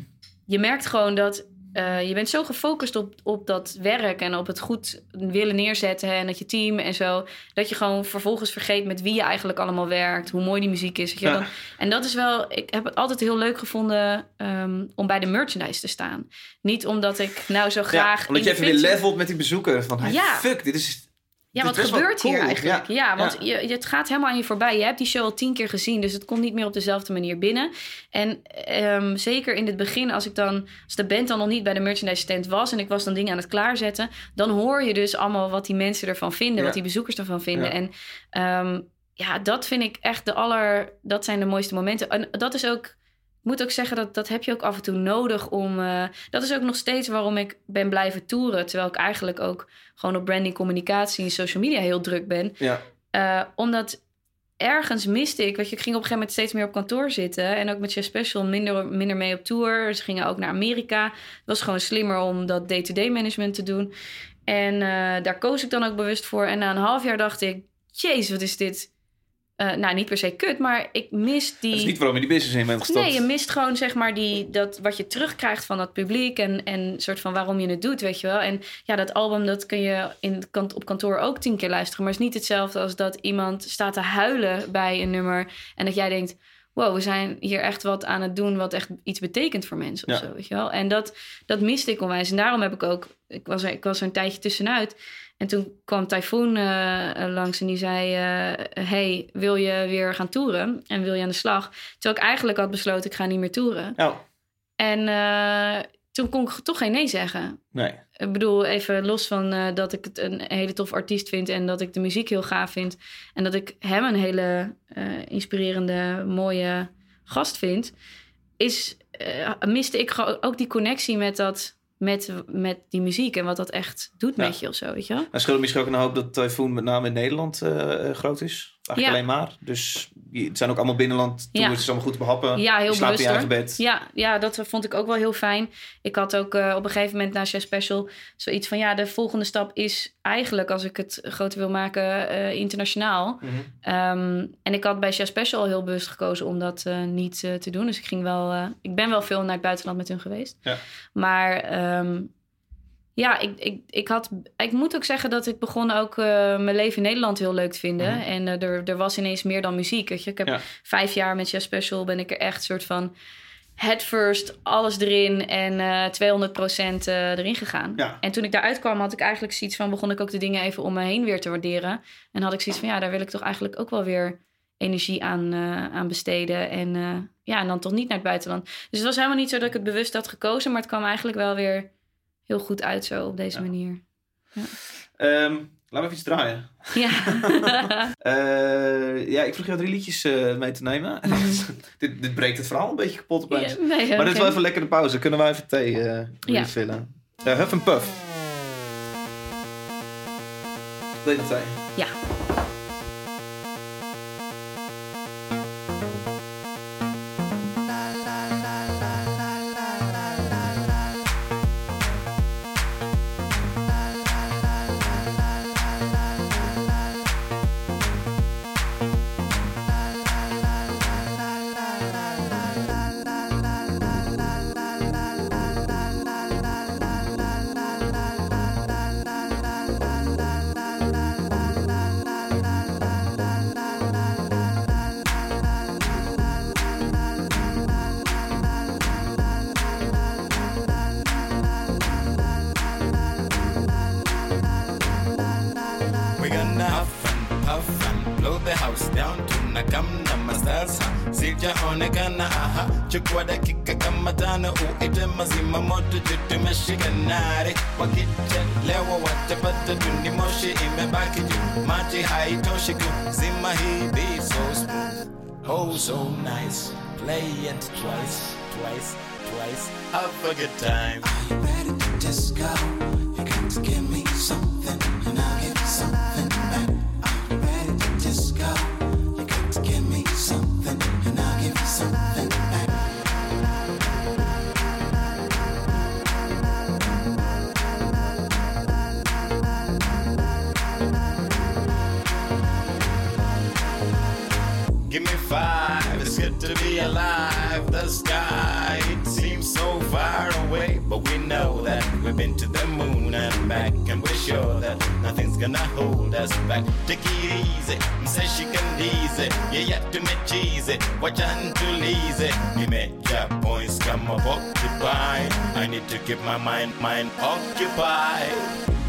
Je merkt gewoon dat eh, je bent zo gefocust op, op dat werk en op het goed willen neerzetten en dat je team en zo, dat je gewoon vervolgens vergeet met wie je eigenlijk allemaal werkt, hoe mooi die muziek is. Ja. En dat is wel, ik heb het altijd heel leuk gevonden ehm, om bij de merchandise te staan. Niet omdat ik nou zo graag. Ja, omdat je even weer levelt met die bezoeker. Van, hey, Ja. fuck, dit is... Ja, wat gebeurt hier eigenlijk? Ja, Ja. want Ja. Je, het gaat helemaal aan je voorbij. Je hebt die show al tien keer gezien, dus het komt niet meer op dezelfde manier binnen. En ehm, zeker in het begin, als ik dan, als de band dan nog niet bij de merchandise stand was en ik was dan dingen aan het klaarzetten, dan hoor je dus allemaal wat die mensen ervan vinden, Ja. wat die bezoekers ervan vinden. En ehm, ja, dat vind ik echt de aller, dat zijn de mooiste momenten. En dat is ook. Ik moet ook zeggen dat dat heb je ook af en toe nodig om. eh, dat is ook nog steeds waarom ik ben blijven toeren. Terwijl ik eigenlijk ook gewoon op branding, communicatie en social media heel druk ben. Ja. Eh, omdat ergens miste ik. Weet je, ik ging op een gegeven moment steeds meer op kantoor zitten. En ook met Chef Special minder, minder mee op tour. Ze gingen ook naar Amerika. Het was gewoon slimmer om dat day-to-day management te doen. En eh, daar koos ik dan ook bewust voor. En na een half jaar dacht ik... Jezus, wat is dit uh, nou, niet per se kut, maar ik mis die... Dat is niet waarom je die business in bent gestopt. Nee, je mist gewoon zeg maar die, dat, wat je terugkrijgt van dat publiek... en, en soort van waarom je het doet, weet je wel. En ja, dat album dat kun je in, op kantoor ook tien keer luisteren... maar het is niet hetzelfde als dat iemand staat te huilen bij een nummer... en dat jij denkt, wow, we zijn hier echt wat aan het doen... wat echt iets betekent voor mensen of zo, weet je wel. En dat, dat miste ik onwijs. En daarom heb ik ook... Ik was, er, ik was er een tijdje tussenuit... En toen kwam Typhoon uh, langs en die zei: uh, Hey, wil je weer gaan toeren? En wil je aan de slag? Terwijl ik eigenlijk had besloten: ik ga niet meer toeren. Oh. En uh, toen kon ik toch geen nee zeggen. Nee. Ik bedoel, even los van dat ik het een hele tof artiest vind en dat ik de muziek heel gaaf vind. En dat ik hem een hele inspirerende, mooie gast vind. Is, miste ik ook die connectie met dat met, met die muziek en wat dat echt doet met je of zo, weet je wel? Er scheelt misschien ook een hoop dat Typhoon met name in Nederland uh, groot is. Eigenlijk alleen maar. Dus het zijn ook allemaal binnenland tours, ja. het is allemaal goed te behappen. Ja, heel je bewust, in je bed. Ja, ja, dat vond ik ook wel heel fijn. Ik had ook uh, op een gegeven moment na Chef Special zoiets van... ja, de volgende stap is eigenlijk, als ik het groter wil maken, uh, internationaal. Mhm. um, en ik had bij Chef Special heel bewust gekozen om dat niet te doen. Dus ik ging wel... ik ben wel veel naar het buitenland met hun geweest. Ja. Maar... Um, ja, ik, ik, ik, had, ik moet ook zeggen dat ik begon ook uh, mijn leven in Nederland heel leuk te vinden. Mhm. En uh, er, er was ineens meer dan muziek. Weet je? Ik heb Ja. vijf jaar met Jazz Special ben ik er echt soort van head first, alles erin en eh 200% eh, erin gegaan. Ja. En toen ik daaruit kwam, had ik eigenlijk zoiets van... begon ik ook de dingen even om me heen weer te waarderen. En had ik zoiets van, ja, daar wil ik toch eigenlijk ook wel weer energie aan, eh, aan besteden. En, eh, ja, en dan toch niet naar het buitenland. Dus het was helemaal niet zo dat ik het bewust had gekozen... maar het kwam eigenlijk wel weer heel goed uit zo op deze Ja. manier. Ehm, laten we even iets draaien. Ja. Eh, ja, ik vroeg jou drie liedjes eh, mee te nemen. dit, dit breekt het verhaal een beetje kapot opeens. Ja, nee, Maar dit is wel even lekker de pauze. Kunnen wij even thee Ja. refillen? Eh, Huff en Puff. Nog thee? Ja. Nare wakichelewa watapata tuni moshi imebaki juu maji haitoshi hii so smooth oh so nice play it twice twice twice have a good time Are you got to give me something, keep my mind, mind occupied.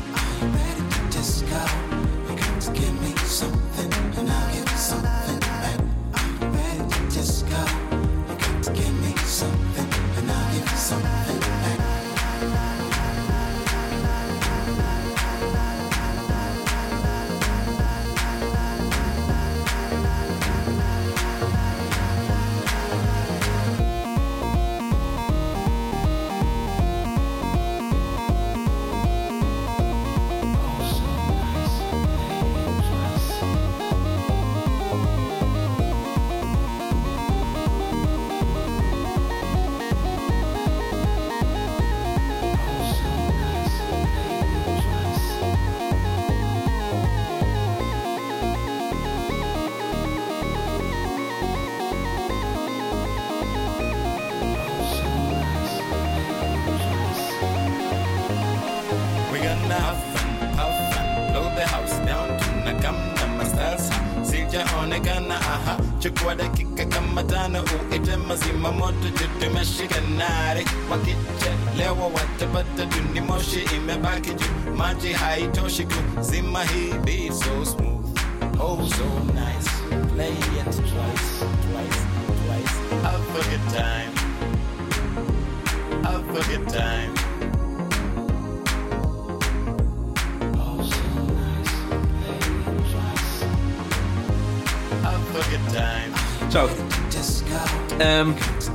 Aha chukua dakika kama tano uite mazima moto tutumeshika nare wakichelewa watapata duni moshi imebaki juu. Maji haitoshi kuzima hii beat so smooth. Oh so nice. Play it twice twice twice. A good time. A good time Zo, Disco. ehm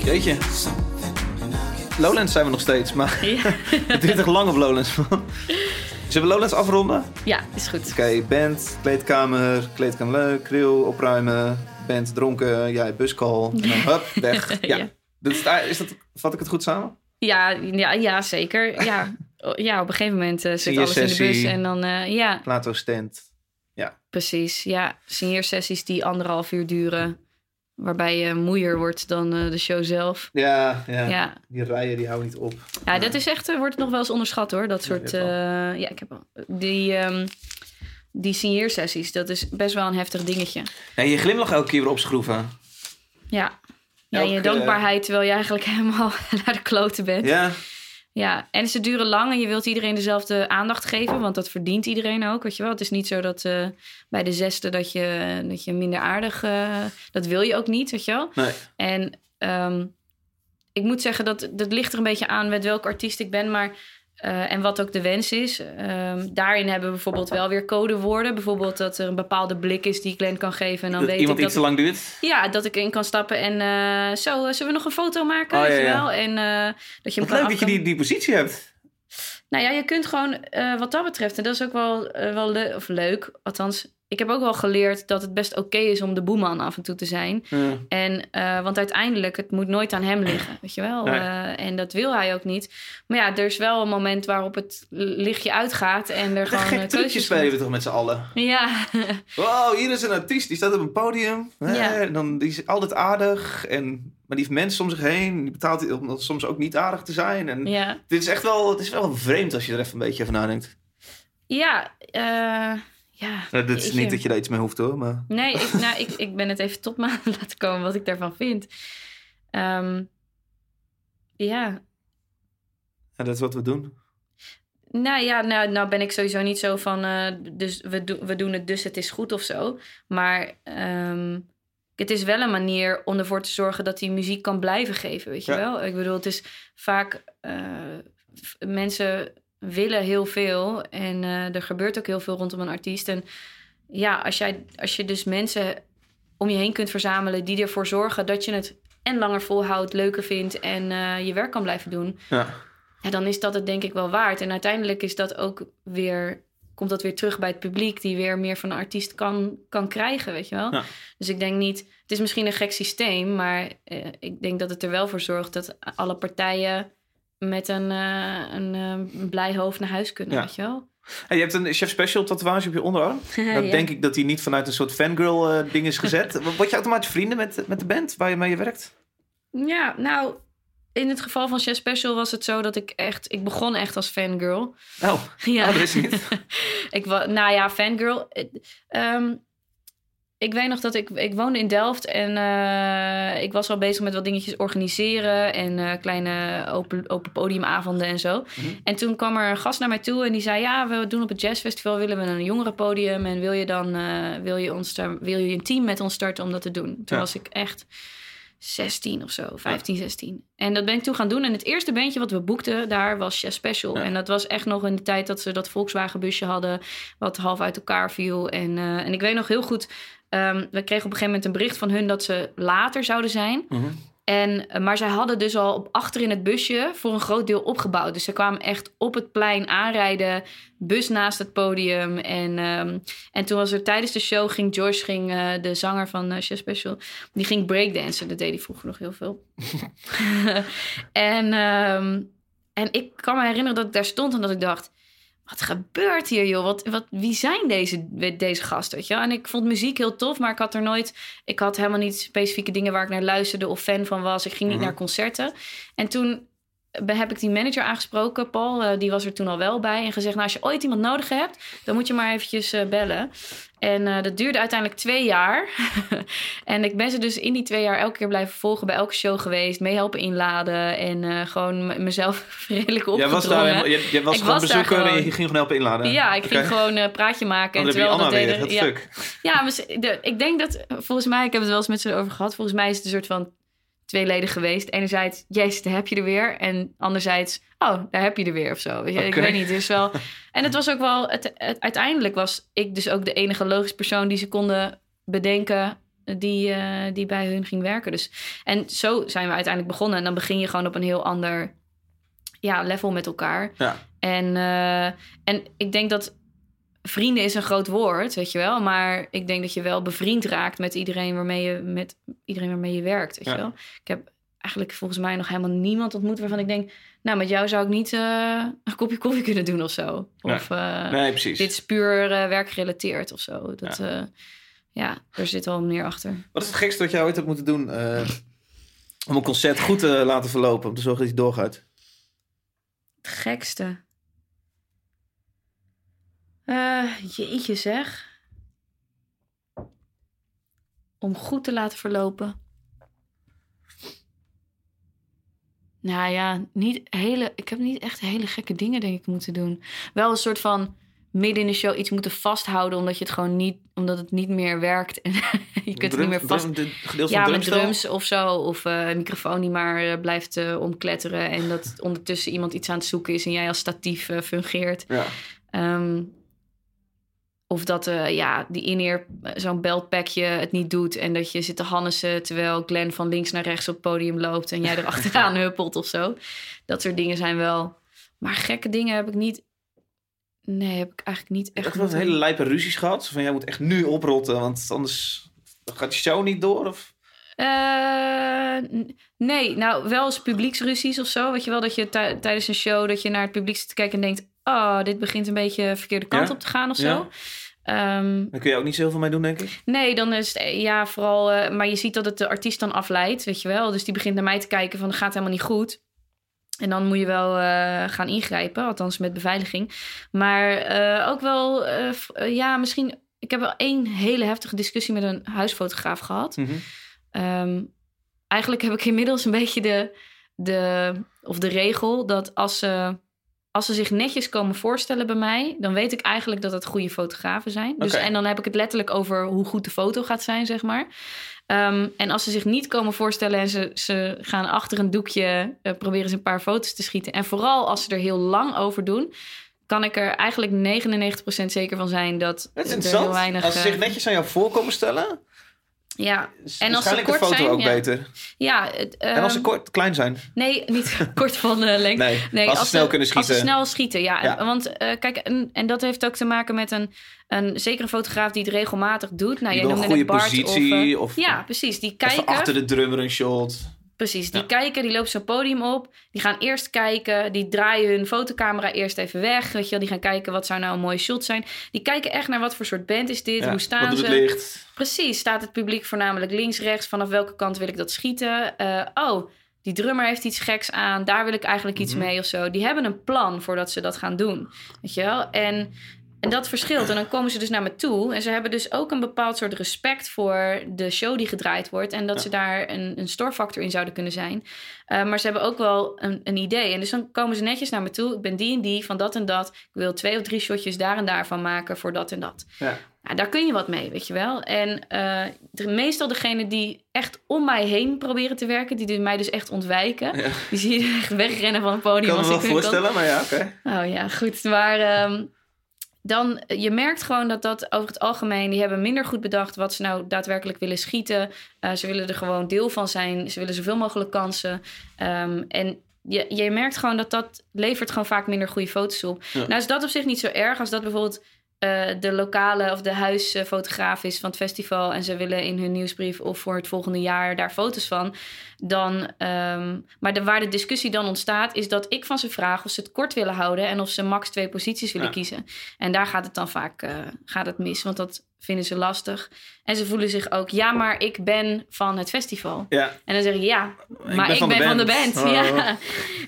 jeetje. Get Lowlands zijn we nog steeds, maar Ja. het duurt echt lang op Lowlands. man. Zullen we Lowlands afronden? ja, is goed. Oké, band, kleedkamer, kleedkamer leuk, grill, opruimen, band dronken, jij buscall, en dan hup, weg. Ja. Ja. Dat is, is dat, vat ik het goed samen? Ja, ja, ja zeker. Ja. ja, op een gegeven moment eh, zit alles in de bus. En dan, eh, ja, Plato stand. Precies. Ja, signeersessies die anderhalf uur duren. Waarbij je moeier wordt dan eh, de show zelf. Ja, ja, Ja, die rijen die houden niet op. ja dat is echt, eh, wordt nog wel eens onderschat hoor. Dat soort, hebt eh, ja, ik heb al- die, ehm die signeersessies, dat is best wel een heftig dingetje. Nee, je glimlach elke keer weer opschroeven. Ja. Ja, Elke- je dankbaarheid terwijl je eigenlijk helemaal naar de kloten bent. Ja, Ja, en ze duren lang en je wilt iedereen dezelfde aandacht geven, want dat verdient iedereen ook, weet je wel. Het is niet zo dat eh, bij de zesde dat je, dat je minder aardig, eh, dat wil je ook niet, weet je wel. nee. En ehm, ik moet zeggen dat dat ligt er een beetje aan met welke artiest ik ben, maar eh, en wat ook de wens is. Ehm, daarin hebben we bijvoorbeeld wel weer codewoorden. Bijvoorbeeld dat er een bepaalde blik is die Glenn kan geven. En dan Dat weet iemand ik iets dat te lang duurt. ja, dat ik in kan stappen en eh, zo, eh, zullen we nog een foto maken? Oh, ja, ja. wel? En dat je Wat leuk dat je die, die positie hebt. Nou ja, je kunt gewoon wat dat betreft, en dat is ook wel, wel le- of leuk, althans, ik heb ook wel geleerd dat het best oké is om de boeman af en toe te zijn. Ja. En, eh, want uiteindelijk, het moet nooit aan hem liggen, weet je wel. Nee. Eh, en dat wil hij ook niet. Maar ja, er is wel een moment waarop het lichtje uitgaat en er gewoon eh, keuzes spelen we toch met z'n allen. Ja, Wow, hier is een artiest, die staat op een podium. Hè, Ja. en dan, die is altijd aardig. En, maar die heeft mensen om zich heen. Die betaalt om dat soms ook niet aardig te zijn. En ja. dit is echt wel, het is wel vreemd als je er even een beetje over nadenkt. Ja, eh, ja. Nou, dat is niet dat je daar iets mee hoeft hoor. Maar... Nee, ik, nou, ik, ik ben het even tot me aan laten komen wat ik daarvan vind. Ehm, ja, Ja, dat is wat we doen. nou ja, nou, nou ben ik sowieso niet zo van, eh, dus we, do- we doen het, dus het is goed of zo. Maar ehm, het is wel een manier om ervoor te zorgen dat die muziek kan blijven geven, weet je Ja. wel? Ik bedoel, het is vaak, eh, mensen willen heel veel en eh, er gebeurt ook heel veel rondom een artiest. En ja, als, jij, als je dus mensen om je heen kunt verzamelen die ervoor zorgen dat je het en langer volhoudt, leuker vindt en eh, je werk kan blijven doen, Ja. ja, dan is dat het denk ik wel waard. En uiteindelijk is dat ook weer, komt dat weer terug bij het publiek, die weer meer van een artiest kan, kan krijgen, weet je wel. Ja. Dus ik denk niet, het is misschien een gek systeem, maar eh, ik denk dat het er wel voor zorgt dat alle partijen met een, eh, een, eh, een blij hoofd naar huis kunnen, Ja. weet je wel. Hey, je hebt een chef special tatoeage op je onderarm. Dan denk ik dat die niet vanuit een soort fangirl eh, ding is gezet. Word je automatisch vrienden met, met de band waar je mee werkt? Ja, nou, in het geval van Chef Special was het zo dat ik echt, ik begon echt als fangirl. Oh, Ja. oh dat is niet. ik nou ja, fangirl. Ehm, ik weet nog dat ik, ik woonde in Delft en eh, ik was al bezig met wat dingetjes organiseren en eh, kleine open, open podiumavonden en zo. En toen kwam er een gast naar mij toe en die zei: Ja, we doen op het jazzfestival willen we een jongerenpodium en wil je dan eh, wil je ons daar, wil je een team met ons starten om dat te doen? Toen Ja. was ik echt 16 of zo, 15, 16. En dat ben ik toen gaan doen. En het eerste bandje wat we boekten daar was Chef Special. Ja. En dat was echt nog in de tijd dat ze dat Volkswagen busje hadden, wat half uit elkaar viel. En, en ik weet nog heel goed, ehm, we kregen op een gegeven moment een bericht van hun dat ze later zouden zijn. Mhm. En, eh, maar zij hadden dus al op achter in het busje voor een groot deel opgebouwd. Dus ze kwamen echt op het plein aanrijden, bus naast het podium. En, ehm, en toen was er tijdens de show, ging Josh, ging, eh, de zanger van uh, Chef Special, die ging breakdansen. Dat deed hij vroeger nog heel veel. en, ehm, en ik kan me herinneren dat ik daar stond en dat ik dacht... Wat gebeurt hier, joh? Wat, wat, wie zijn deze, deze gasten, weet je wel? En ik vond muziek heel tof, maar ik had er nooit... Ik had helemaal niet specifieke dingen waar ik naar luisterde of fan van was. Ik ging niet Mhm. naar concerten. En toen heb ik die manager aangesproken, Paul. eh, die was er toen al wel bij. En gezegd, nou, als je ooit iemand nodig hebt... dan moet je maar eventjes eh, bellen. En eh, dat duurde uiteindelijk twee jaar. en ik ben ze dus in die twee jaar elke keer blijven volgen, bij elke show geweest, meehelpen inladen en eh, gewoon mezelf redelijk Jij opgedrongen. was daar je, je was Ik gewoon was bezoeker en je ging gewoon helpen inladen. Ja, ik ging gewoon een praatje maken. En heb je terwijl dat weer, deden, ja, ja, maar de, ik denk dat, volgens mij, ik heb het wel eens met ze over gehad. Volgens mij is het een soort van tweeledig geweest. Enerzijds, jezus, daar heb je er weer. En anderzijds, oh, daar heb je er weer of zo. Ik weet niet, dus wel... En het was ook wel, het, het- uiteindelijk was ik dus ook de enige logische persoon die ze konden bedenken die, eh, die bij hun ging werken. Dus, en zo zijn we uiteindelijk begonnen. En dan begin je gewoon op een heel ander ja, level met elkaar. Ja. En, eh, en ik denk dat vrienden is een groot woord, weet je wel. Maar ik denk dat je wel bevriend raakt met iedereen waarmee je, met iedereen waarmee je werkt, weet Ja. je wel. Ik heb eigenlijk volgens mij nog helemaal niemand ontmoet waarvan ik denk... nou, met jou zou ik niet eh, een kopje koffie kunnen doen of zo. Nee. Of eh, Nee, precies. dit is puur eh, werkgerelateerd of zo. Dat, ja. ja, er zit wel meer achter. Wat is het gekste wat jij ooit hebt moeten doen om een concert goed te laten verlopen? Om te zorgen dat hij doorgaat? Het gekste. Eh, jeetje zeg. Om goed te laten verlopen. Nou ja, niet hele, ik heb niet echt hele gekke dingen denk ik moeten doen. Wel een soort van midden in de show iets moeten vasthouden omdat je het gewoon niet, omdat het niet meer werkt en je kunt het niet meer vast. Drum, de gedeelte Ja, met drums of zo. Of eh, een microfoon die maar eh, blijft omkletteren. En dat ondertussen iemand iets aan het zoeken is en jij als statief fungeert. Ja. Ehm, of dat eh, ja, die in-ear, eh, zo'n beltpackje het niet doet. En dat je zit te hannessen terwijl Glenn van links naar rechts op het podium loopt. En jij er achteraan huppelt of zo. Dat soort dingen zijn wel... Maar gekke dingen heb ik niet... Nee, heb ik eigenlijk niet Ik echt... heb wel moeten- hele lijpe ruzies gehad. Van, jij moet echt nu oprotten, want anders gaat die show niet door. Of... Eh, nee, nou wel eens publieksruzies of zo. Weet je wel, dat je tij- tijdens een show dat je naar het publiek zit te kijken en denkt... Oh, dit begint een beetje de verkeerde kant Ja? op te gaan of zo. Ja. Ehm, Daar kun je ook niet zoveel mee doen, denk ik. nee, dan is het eh, ja, vooral... eh, maar je ziet dat het de artiest dan afleidt, weet je wel. Dus die begint naar mij te kijken van, dat gaat helemaal niet goed. En dan moet je wel eh, gaan ingrijpen, althans met beveiliging. Maar ook wel, ja, misschien... Ik heb wel één hele heftige discussie met een huisfotograaf gehad. Mhm. Ehm, eigenlijk heb ik inmiddels een beetje de, de, of de regel dat als ze, als ze zich netjes komen voorstellen bij mij, dan weet ik eigenlijk dat het goede fotografen zijn. Dus. En dan heb ik het letterlijk over hoe goed de foto gaat zijn, zeg maar. Ehm, en als ze zich niet komen voorstellen en ze, ze gaan achter een doekje, eh, proberen ze een paar foto's te schieten. En vooral als ze er heel lang over doen, kan ik er eigenlijk 99% zeker van zijn dat Het is er heel weinig... als ze zich eh, netjes aan jou voorkomen stellen, ja, En als ze de kort foto zijn, ook ja. beter. ja, het, en als ze ehm, kort, klein zijn. Nee, niet kort van de lengte. Nee, Nee, als ze snel kunnen Als ze schieten. snel schieten, ja. Ja. Want eh, kijk, en, en dat heeft ook te maken met een, een zekere fotograaf die het regelmatig doet. Nou, Die jij een Bart positie. Of, Of, eh, ja, precies. Die kijken. achter de drummer een shot. Precies, die Ja. kijken, die lopen zo'n podium op. Die gaan eerst kijken, die draaien hun fotocamera eerst even weg. Weet je wel, die gaan kijken wat zou nou een mooie shot zijn. Die kijken echt naar wat voor soort band is dit, hoe staan wat doet ze. het licht? Precies, staat het publiek voornamelijk links, rechts, vanaf welke kant wil ik dat schieten? Eh, oh, die drummer heeft iets geks aan, daar wil ik eigenlijk iets Mhm. mee of zo. Die hebben een plan voordat ze dat gaan doen, weet je wel? En, en dat verschilt. En dan komen ze dus naar me toe. En ze hebben dus ook een bepaald soort respect voor de show die gedraaid wordt. En dat Ja. ze daar een, een storefactor in zouden kunnen zijn. Eh, maar ze hebben ook wel een, een idee. En dus dan komen ze netjes naar me toe. Ik ben die en die van dat en dat. Ik wil twee of drie shotjes daar en daar van maken voor dat en dat. Ja. Nou, daar kun je wat mee, weet je wel. En eh, de, meestal degenen die echt om mij heen proberen te werken, die mij dus echt ontwijken, Ja. die zie je echt wegrennen van het Ik podium. kan me als wel ik hun kan- voorstellen, maar ja, oké. Oh ja, goed. Maar ehm, dan, je merkt gewoon dat dat over het algemeen, die hebben minder goed bedacht wat ze nou daadwerkelijk willen schieten. Eh, ze willen er gewoon deel van zijn. Ze willen zoveel mogelijk kansen. Ehm, en je, je merkt gewoon dat dat levert gewoon vaak minder goede foto's op. Ja. Nou is dat op zich niet zo erg als dat bijvoorbeeld eh, de lokale of de huisfotograaf is van het festival en ze willen in hun nieuwsbrief of voor het volgende jaar daar foto's van. Dan, ehm, maar de, waar de discussie dan ontstaat, is dat ik van ze vraag of ze het kort willen houden en of ze max twee posities willen Ja. kiezen. En daar gaat het dan vaak eh, gaat het mis. Want dat vinden ze lastig. En ze voelen zich ook, ja, maar ik ben van het festival. Ja. En dan zeg ik, ja, maar ben ik van de ben van de band. Oh. Ja.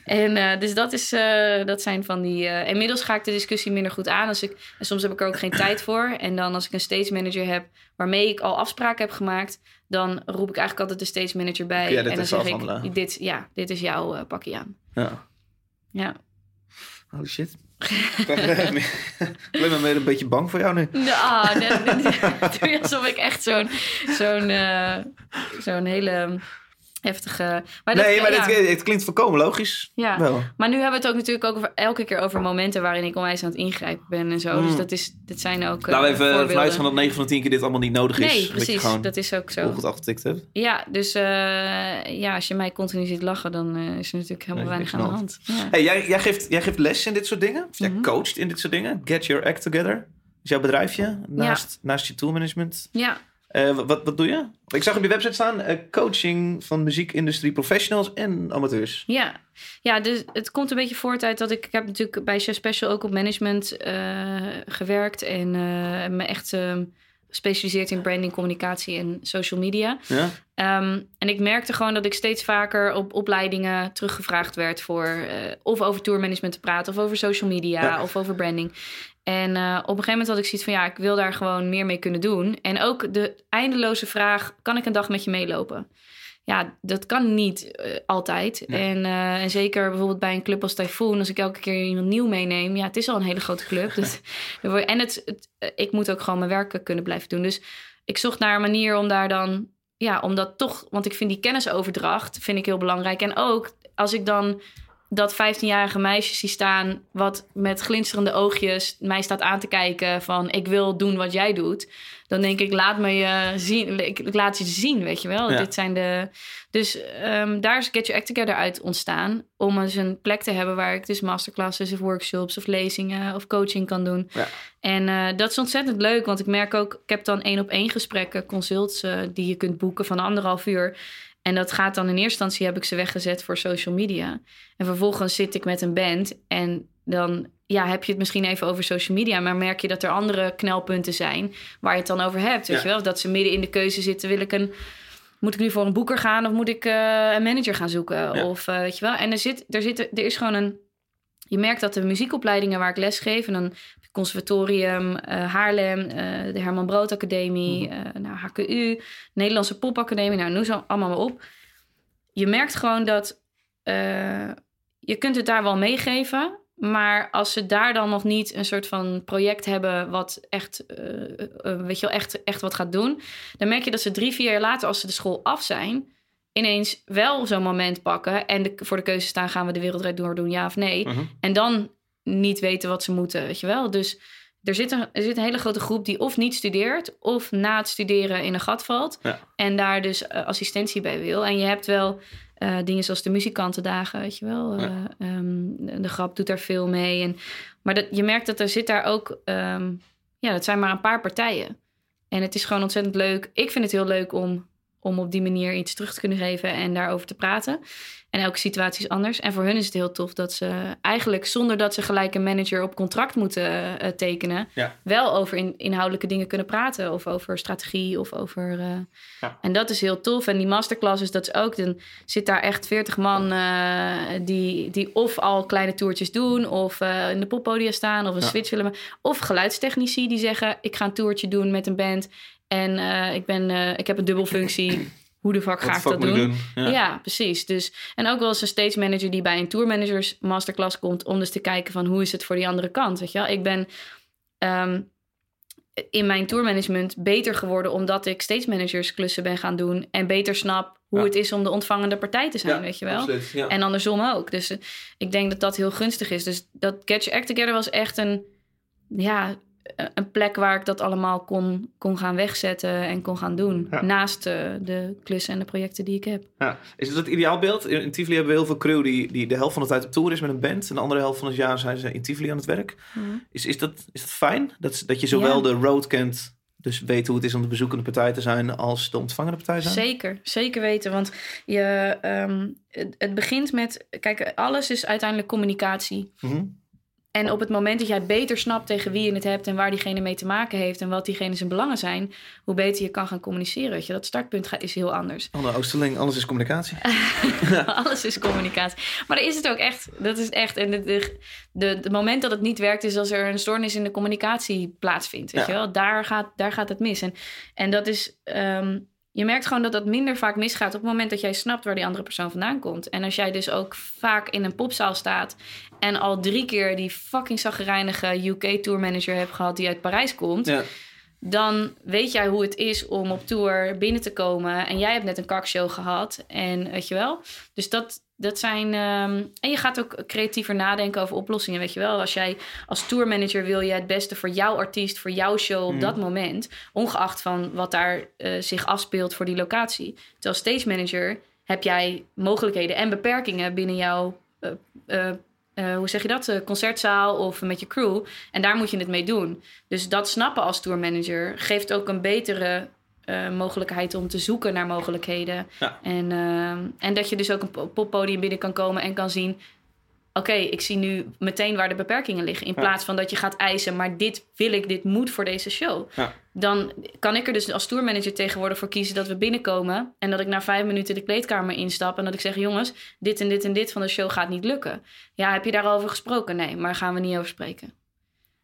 En eh, dus dat, is, eh, dat zijn van die... eh, inmiddels ga ik de discussie minder goed aan. Als ik, en soms heb ik er ook geen tijd voor. En dan als ik een stage manager heb waarmee ik al afspraken heb gemaakt... dan roep ik eigenlijk altijd de stage manager bij. Ja, en dan is zeg afhandelen. ik, dit, ja, dit is jouw pakje aan. ja. Ja. Holy shit. ik ben een beetje bang voor jou nu. Nee, nee, nee. doe je alsof ik echt zo'n zo'n eh, zo'n hele heftige... Maar dat- nee, maar ja. dit, het klinkt volkomen logisch. Ja. Wel. Maar nu hebben we het ook natuurlijk ook over, elke keer over momenten waarin ik onwijs aan het ingrijpen ben en zo. Mm. Dus dat is, dit zijn ook. eh, Laten we even voorbeelden. vanuit gaan dat 9 van de 10 keer dit allemaal niet nodig is. Nee, Dat precies. gewoon Dat is ook zo. goed afgetikt hebt. Ja, dus eh, ja, als je mij continu ziet lachen, dan eh, is er natuurlijk helemaal Nee, weinig aan de hand. Ja. Hey, jij, jij, geeft, jij geeft les in dit soort dingen? Of jij Mhm. coacht in dit soort dingen? Get your act together. Is jouw bedrijfje naast, naast je toolmanagement? ja, Eh, wat, wat doe je? Ik zag op je website staan eh, coaching van muziekindustrie professionals en amateurs. Ja, ja dus het komt een beetje voort uit dat ik... Ik heb natuurlijk bij Chef Special ook op management eh, gewerkt... en eh, me echt eh, gespecialiseerd in branding, communicatie en social media. Ja? Ehm, en ik merkte gewoon dat ik steeds vaker op opleidingen teruggevraagd werd... voor eh, of over tourmanagement te praten, of over social media, Ja. of over branding. En eh, op een gegeven moment had ik zoiets van... ja, ik wil daar gewoon meer mee kunnen doen. En ook de eindeloze vraag, kan ik een dag met je meelopen? Ja, dat kan niet eh, altijd. Nee. En, eh, en zeker bijvoorbeeld bij een club als Typhoon... als ik elke keer iemand nieuw meeneem... ja, het is al een hele grote club. Dus, en het, het, eh, ik moet ook gewoon mijn werk kunnen blijven doen. Dus ik zocht naar een manier om daar dan... ja, om dat toch... want ik vind die kennisoverdracht vind ik heel belangrijk. En ook als ik dan dat 15-jarige meisje zie staan... wat met glinsterende oogjes mij staat aan te kijken... van ik wil doen wat jij doet... dan denk ik, laat me je zien. Ik, ik laat je zien, weet je wel. Ja. Dit zijn de... Dus ehm, daar is Get Your Act Together uit ontstaan. Om eens een plek te hebben waar ik dus masterclasses of workshops of lezingen of coaching kan doen. Ja. En eh, dat is ontzettend leuk, want ik merk ook, ik heb dan één op één gesprekken, consults eh, die je kunt boeken van anderhalf uur. En dat gaat dan in eerste instantie heb ik ze weggezet voor social media. En vervolgens zit ik met een band en dan ja, heb je het misschien even over social media, maar merk je dat er andere knelpunten zijn waar je het dan over hebt. Weet je wel? Dat ze midden in de keuze zitten, wil ik een moet ik nu voor een boeker gaan of moet ik eh, een manager gaan zoeken? Ja. Of eh, weet je wel. En er, zit, er, zit, er is gewoon een. Je merkt dat de muziekopleidingen waar ik les geef, en dan Conservatorium, eh, Haarlem, eh, de Herman Brood Academie, Mhm. eh, nou, HKU, Nederlandse Popacademie, nou, noem ze allemaal maar op. Je merkt gewoon dat je kunt het daar wel meegeven, maar als ze daar dan nog niet een soort van project hebben wat echt, weet je wel, echt, echt wat gaat doen, dan merk je dat ze drie, vier jaar later, als ze de school af zijn, ineens wel zo'n moment pakken en de, voor de keuze staan: gaan we de wereldrijd door doen, ja of nee? Mhm. En dan niet weten wat ze moeten, weet je wel. Dus er zit, een, er zit een hele grote groep die of niet studeert... of na het studeren in een gat valt. Ja. En daar dus eh, assistentie bij wil. En je hebt wel eh, dingen zoals de muzikantendagen, weet je wel. Ja. Eh, ehm, de, de grap doet daar veel mee. En, maar dat, je merkt dat er zit daar ook... ehm, ja, dat zijn maar een paar partijen. En het is gewoon ontzettend leuk. Ik vind het heel leuk om, om op die manier iets terug te kunnen geven... en daarover te praten. En elke situatie is anders. En voor hun is het heel tof dat ze eigenlijk zonder dat ze gelijk een manager op contract moeten eh, tekenen, Ja. wel over in, inhoudelijke dingen kunnen praten. Of over strategie of over. eh, Ja. En dat is heel tof. En die masterclasses, dat is ook. Dan zit daar echt 40 man eh, die, die of al kleine toertjes doen, of in de poppodia staan, of een Ja. switch willen. Of geluidstechnici die zeggen: Ik ga een toertje doen met een band. En eh, ik, ben, eh, ik heb een dubbelfunctie. Hoe de fuck ga ik dat doen? Ja. Ja. precies. Dus, en ook wel eens een stage manager die bij een tourmanagers masterclass komt... om dus te kijken van hoe is het voor die andere kant, weet je wel? Ik ben ehm, in mijn tourmanagement beter geworden... omdat ik stage managers klussen ben gaan doen... en beter snap hoe Ja. het is om de ontvangende partij te zijn, Ja, weet je wel? absoluut. En andersom ook. Dus eh, ik denk dat dat heel gunstig is. Dus dat Get Your Act Together was echt een... Ja, een plek waar ik dat allemaal kon, kon gaan wegzetten en kon gaan doen. Ja. Naast eh, de klussen en de projecten die ik heb. Ja. Is het het ideaalbeeld? In in Tivoli hebben we heel veel crew die, die de helft van de tijd op tour is met een band. En de andere helft van het jaar zijn ze in Tivoli aan het werk. Is, is, dat, is dat fijn? Dat, dat je zowel de road kent, dus weet hoe het is om de bezoekende partij te zijn, als de ontvangende partij zijn? Zeker, zeker weten. Want je, ehm, het, het begint met... Kijk, alles is uiteindelijk communicatie. Mhm. En op het moment dat jij beter snapt tegen wie je het hebt en waar diegene mee te maken heeft en wat diegene zijn belangen zijn, hoe beter je kan gaan communiceren. Weet je, dat startpunt gaat, is heel anders. Anne Oosterling, alles is communicatie. Alles is communicatie. Maar daar is het ook echt. Dat is echt. En de moment dat het niet werkt, is als er een stoornis in de communicatie plaatsvindt. Weet Ja. je wel? Daar, gaat, daar gaat het mis. En, en dat is. ehm, je merkt gewoon dat dat minder vaak misgaat op het moment dat jij snapt waar die andere persoon vandaan komt. En als jij dus ook vaak in een popzaal staat en al drie keer die fucking zaggerijnige UK tourmanager hebt gehad die uit Parijs komt, Ja. dan weet jij hoe het is om op tour binnen te komen. En jij hebt net een kakshow gehad. En weet je wel. Dus dat, dat zijn. ehm, en je gaat ook creatiever nadenken over oplossingen. Weet je wel. Als jij als tourmanager wil je het beste voor jouw artiest, voor jouw show op dat moment. Ongeacht van wat daar eh, zich afspeelt voor die locatie. Terwijl stage manager heb jij mogelijkheden en beperkingen binnen jouw. eh, eh, hoe zeg je dat? Concertzaal of met je crew. En daar moet je het mee doen. Dus dat snappen als tourmanager geeft ook een betere eh, mogelijkheid om te zoeken naar mogelijkheden. Ja. En, eh, en dat je dus ook een po- poppodium binnen kan komen en kan zien. Oké, ik zie nu meteen waar de beperkingen liggen. In Ja. plaats van dat je gaat eisen, maar dit wil ik, dit moet voor deze show. Ja. Dan kan ik er dus als tourmanager tegenwoordig voor kiezen dat we binnenkomen. En dat ik na vijf minuten de kleedkamer instap. En dat ik zeg: jongens, dit en dit en dit van de show gaat niet lukken. Ja, heb je daarover gesproken? Nee, maar gaan we niet over spreken.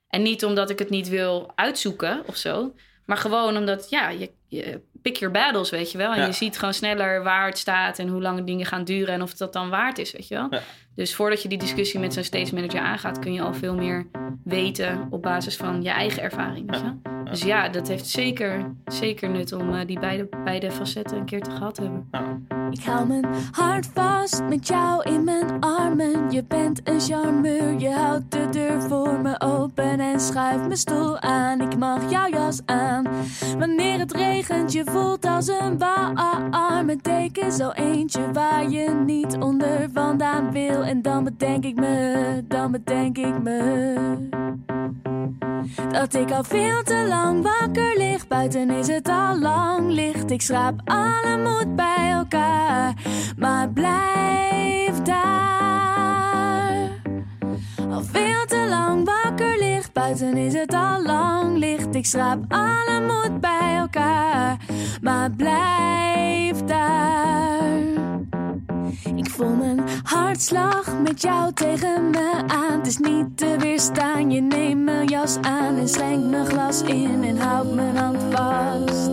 En niet omdat ik het niet wil uitzoeken of zo. Maar gewoon omdat, ja, je, je pick your battles, weet je wel. En Ja. je ziet gewoon sneller waar het staat en hoe lang dingen gaan duren en of dat dan waard is, weet je wel. Ja. Dus voordat je die discussie met zo'n stage manager aangaat, kun je al veel meer weten op basis van je eigen ervaring. Weet je? wel. Dus ja, dat heeft zeker, zeker nut om eh, die beide, beide facetten een keer te gehad te hebben. Ik hou mijn hart vast met jou in mijn armen. Je bent een charmeur, je houdt de deur voor me open en schuift mijn stoel aan. Ik mag jouw jas aan. Wanneer het regent, je voelt als een warme deken. Zo eentje waar je niet onder vandaan wil. En dan bedenk ik me, dan bedenk ik me. Dat ik al veel te lang wakker lig. Buiten is het al lang licht. Ik schraap alle moed bij elkaar. Maar blijf daar. Al veel te lang wakker ligt. Buiten is het al lang licht. Ik schraap alle moed bij elkaar. Maar blijf daar. Ik voel mijn hartslag met jou tegen me aan. Het is niet te weerstaan. Je neemt mijn jas aan en schenkt mijn glas in en houdt mijn hand vast.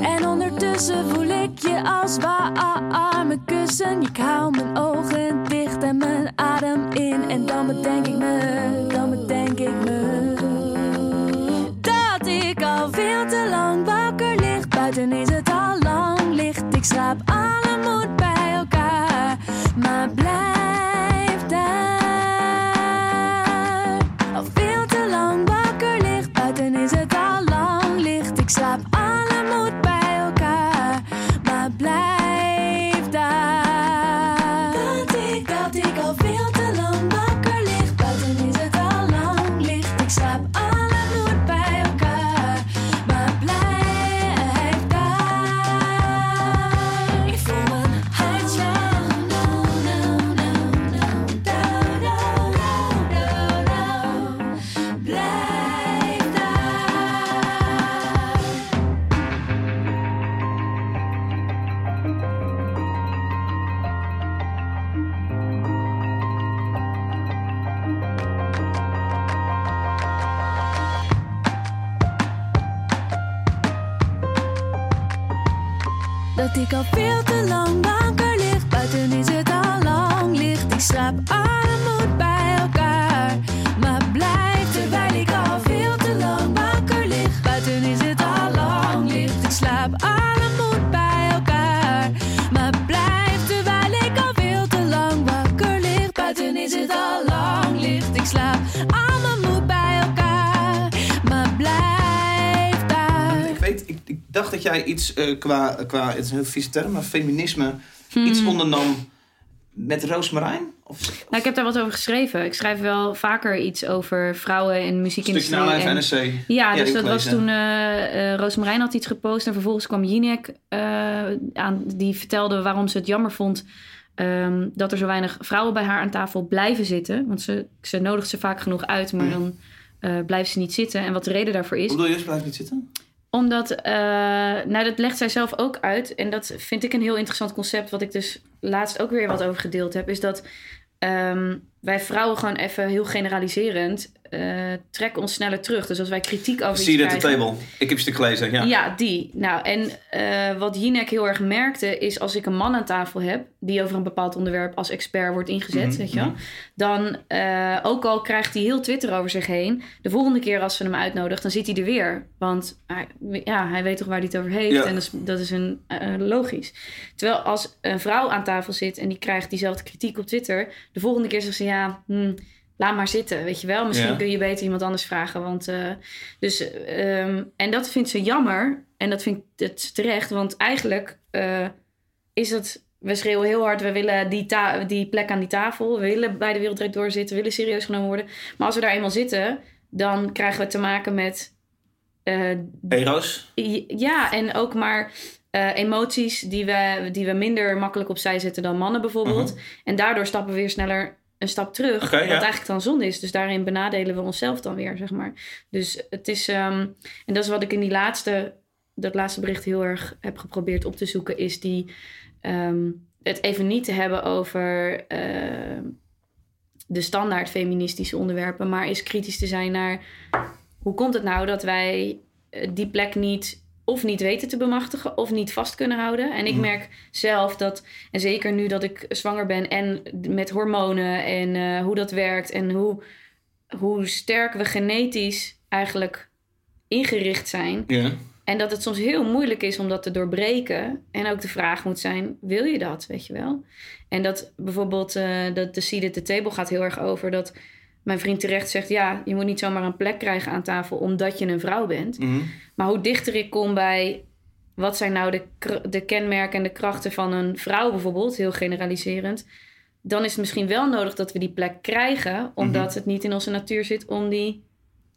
En ondertussen voel ik je als warme kussen. Ik hou mijn ogen dicht en mijn adem in. En dan bedenk ik me, dan bedenk ik me. Dat ik al veel te lang wakker lig. Buiten is het al lang licht. Ik schraap alle moed bij iets eh, qua, qua, het is een heel vieze term, maar feminisme, iets ondernam met Roosmarijn? Of Nou, ik heb daar wat over geschreven. Ik schrijf wel vaker iets over vrouwen in muziekindustrie. naar en- NRC? Ja, Ja, dus dat was toen eh eh Roosmarijn had iets gepost en vervolgens kwam Jinek aan, die vertelde waarom ze het jammer vond ehm, dat er zo weinig vrouwen bij haar aan tafel blijven zitten. Want ze, ze nodigt ze vaak genoeg uit, maar dan eh blijven ze niet zitten. En wat de reden daarvoor is. Hoe bedoel je, ze blijft niet zitten? Omdat, eh, nou dat legt zij zelf ook uit. En dat vind ik een heel interessant concept. Wat ik dus laatst ook weer wat over gedeeld heb. Is dat ehm, wij vrouwen gewoon even heel generaliserend... eh, trekken ons sneller terug. Dus als wij kritiek over Zie iets je at the krijgen... table. Ik heb je stuk gelezen, ja. Ja. die. Nou, en eh, wat Jinek heel erg merkte is als ik een man aan tafel heb die over een bepaald onderwerp als expert wordt ingezet, Mhm, weet je wel, dan eh, ook al krijgt hij heel Twitter over zich heen, de volgende keer als ze hem uitnodigen, dan zit hij er weer, want hij, ja, hij weet toch waar hij het over heeft Ja. en dat is, dat is een logisch. Terwijl als een vrouw aan tafel zit en die krijgt diezelfde kritiek op Twitter, de volgende keer zegt ze ja. hm, Laat maar zitten, weet je wel. Misschien Ja. kun je beter iemand anders vragen. Want, eh, dus, ehm, en dat vindt ze jammer. En dat vind ik het terecht. Want eigenlijk eh, is het... We schreeuwen heel hard, we willen die, die plek aan die tafel. We willen bij de Wereldrijd doorzitten. We willen serieus genomen worden. Maar als we daar eenmaal zitten, dan krijgen we te maken met... Ero's? ja, en ook maar emoties die we, die we minder makkelijk opzij zetten dan mannen bijvoorbeeld. En daardoor stappen we weer sneller een stap terug. Wat ja. eigenlijk dan zonde is. Dus daarin benadelen we onszelf dan weer, zeg maar. Dus het is... ehm, en dat is wat ik in die laatste, dat laatste bericht heel erg heb geprobeerd op te zoeken... is die... ehm, het even niet te hebben over... ehm, de standaard feministische onderwerpen, maar is kritisch te zijn naar hoe komt het nou dat wij eh, die plek niet of niet weten te bemachtigen of niet vast kunnen houden. En ik merk zelf dat, en zeker nu dat ik zwanger ben en met hormonen en eh, hoe dat werkt en hoe, hoe sterk we genetisch eigenlijk ingericht zijn. Ja. En dat het soms heel moeilijk is om dat te doorbreken. En ook de vraag moet zijn, wil je dat, weet je wel? En dat bijvoorbeeld eh, dat de seat at the table gaat heel erg over dat mijn vriend terecht zegt... ja, je moet niet zomaar een plek krijgen aan tafel omdat je een vrouw bent. Mhm. Maar hoe dichter ik kom bij wat zijn nou de, de kenmerken en de krachten van een vrouw bijvoorbeeld, heel generaliserend, dan is het misschien wel nodig dat we die plek krijgen, omdat het niet in onze natuur zit om, die,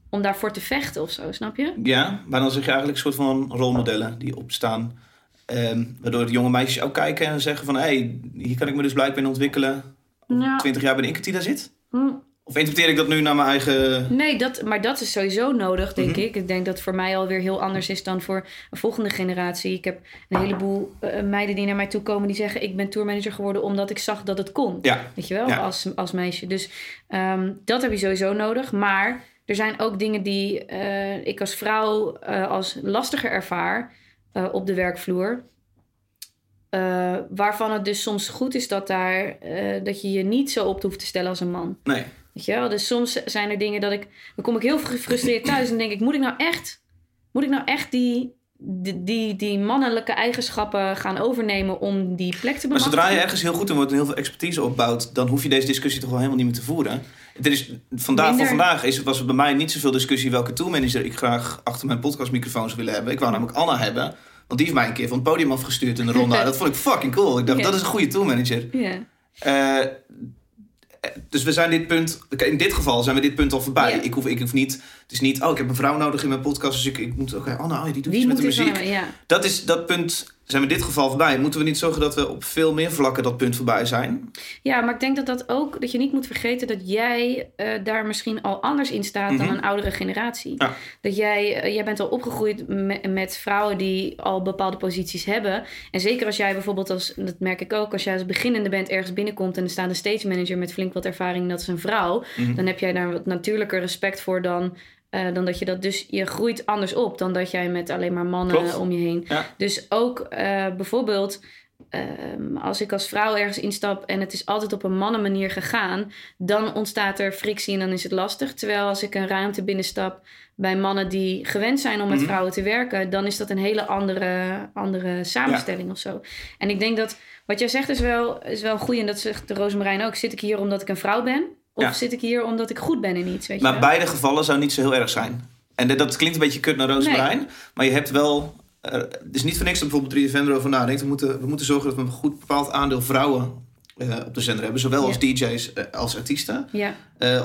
om daarvoor te vechten of zo, snap je? Ja, maar dan zeg je eigenlijk een soort van rolmodellen die opstaan. Ehm, waardoor de jonge meisjes ook kijken en zeggen van... hé, hey, hier kan ik me dus blijkbaar in ontwikkelen. Ja. Twintig jaar ben ik het die daar zit. Hm. Of interpreteer ik dat nu naar mijn eigen... Nee, dat, maar dat is sowieso nodig, denk Mhm. ik. Ik denk dat het voor mij alweer heel anders is dan voor een volgende generatie. Ik heb een heleboel eh, meiden die naar mij toe komen die zeggen... ik ben tourmanager geworden omdat ik zag dat het kon. Ja, Weet je wel, Ja. als, als meisje. Dus ehm, dat heb je sowieso nodig. Maar er zijn ook dingen die eh, ik als vrouw eh, als lastiger ervaar op de werkvloer. Waarvan het dus soms goed is dat, daar, dat je je niet zo op hoeft te stellen als een man. nee. Weet je wel? Dus soms zijn er dingen dat ik... Dan kom ik heel gefrustreerd thuis en denk ik... Moet ik nou echt, moet ik nou echt die, die, die, die mannelijke eigenschappen gaan overnemen... om die plek te Maar bemachtigen? zodra je ergens heel goed in wordt en heel veel expertise opbouwt... dan hoef je deze discussie toch wel helemaal niet meer te voeren. Het is, vandaag, Minder. Voor vandaag is, was er bij mij niet zoveel discussie... welke toolmanager ik graag achter mijn podcastmicrofoon zou willen hebben. Ik wou namelijk Anna hebben... Want die heeft mij een keer van het podium afgestuurd in de ronde. dat vond ik fucking cool. Ik dacht, dat is een goede toolmanager. Ja. Eh, dus we zijn dit punt, in dit geval zijn we dit punt al voorbij. Ja. Ik, hoef, ik hoef niet, het is niet, oh ik heb een vrouw nodig in mijn podcast, dus ik, ik moet, oké, Anna, oh, die doet iets met de muziek. Ja. Dat is dat punt, zijn we in dit geval voorbij. Moeten we niet zorgen dat we op veel meer vlakken dat punt voorbij zijn? Ja, maar ik denk dat dat ook dat je niet moet vergeten dat jij eh, daar misschien al anders in staat dan Mhm. een oudere generatie. Ja. Dat jij, eh, jij bent al opgegroeid me- met vrouwen die al bepaalde posities hebben. En zeker als jij bijvoorbeeld als, dat merk ik ook, als jij als beginnende bent ergens binnenkomt en er staat een stage manager met flink wat ervaring, dat is een vrouw, Mhm. dan heb jij daar wat natuurlijker respect voor dan. Eh, dan dat je dat dus, je groeit anders op dan dat jij met alleen maar mannen Klopt. om je heen. Ja. Dus ook eh, bijvoorbeeld, ehm, als ik als vrouw ergens instap en het is altijd op een mannenmanier gegaan, dan ontstaat er frictie en dan is het lastig. Terwijl als ik een ruimte binnenstap bij mannen die gewend zijn om met Mhm. vrouwen te werken, dan is dat een hele andere, andere samenstelling of zo. En ik denk dat wat jij zegt is wel, is wel goed en dat zegt de Rosemarijn ook. Zit ik hier omdat ik een vrouw ben? Of Ja. zit ik hier omdat ik goed ben in iets? Weet je Maar beide gevallen zou niet zo heel erg zijn. En dat- klinkt een beetje kut naar Roosmarijn, maar je hebt wel... eh, het is niet voor niks dat bijvoorbeeld 3FM erover nadenkt. We moeten, we moeten zorgen dat we een goed bepaald aandeel vrouwen eh, op de zender hebben. Zowel als DJ's eh, als artiesten. Ja,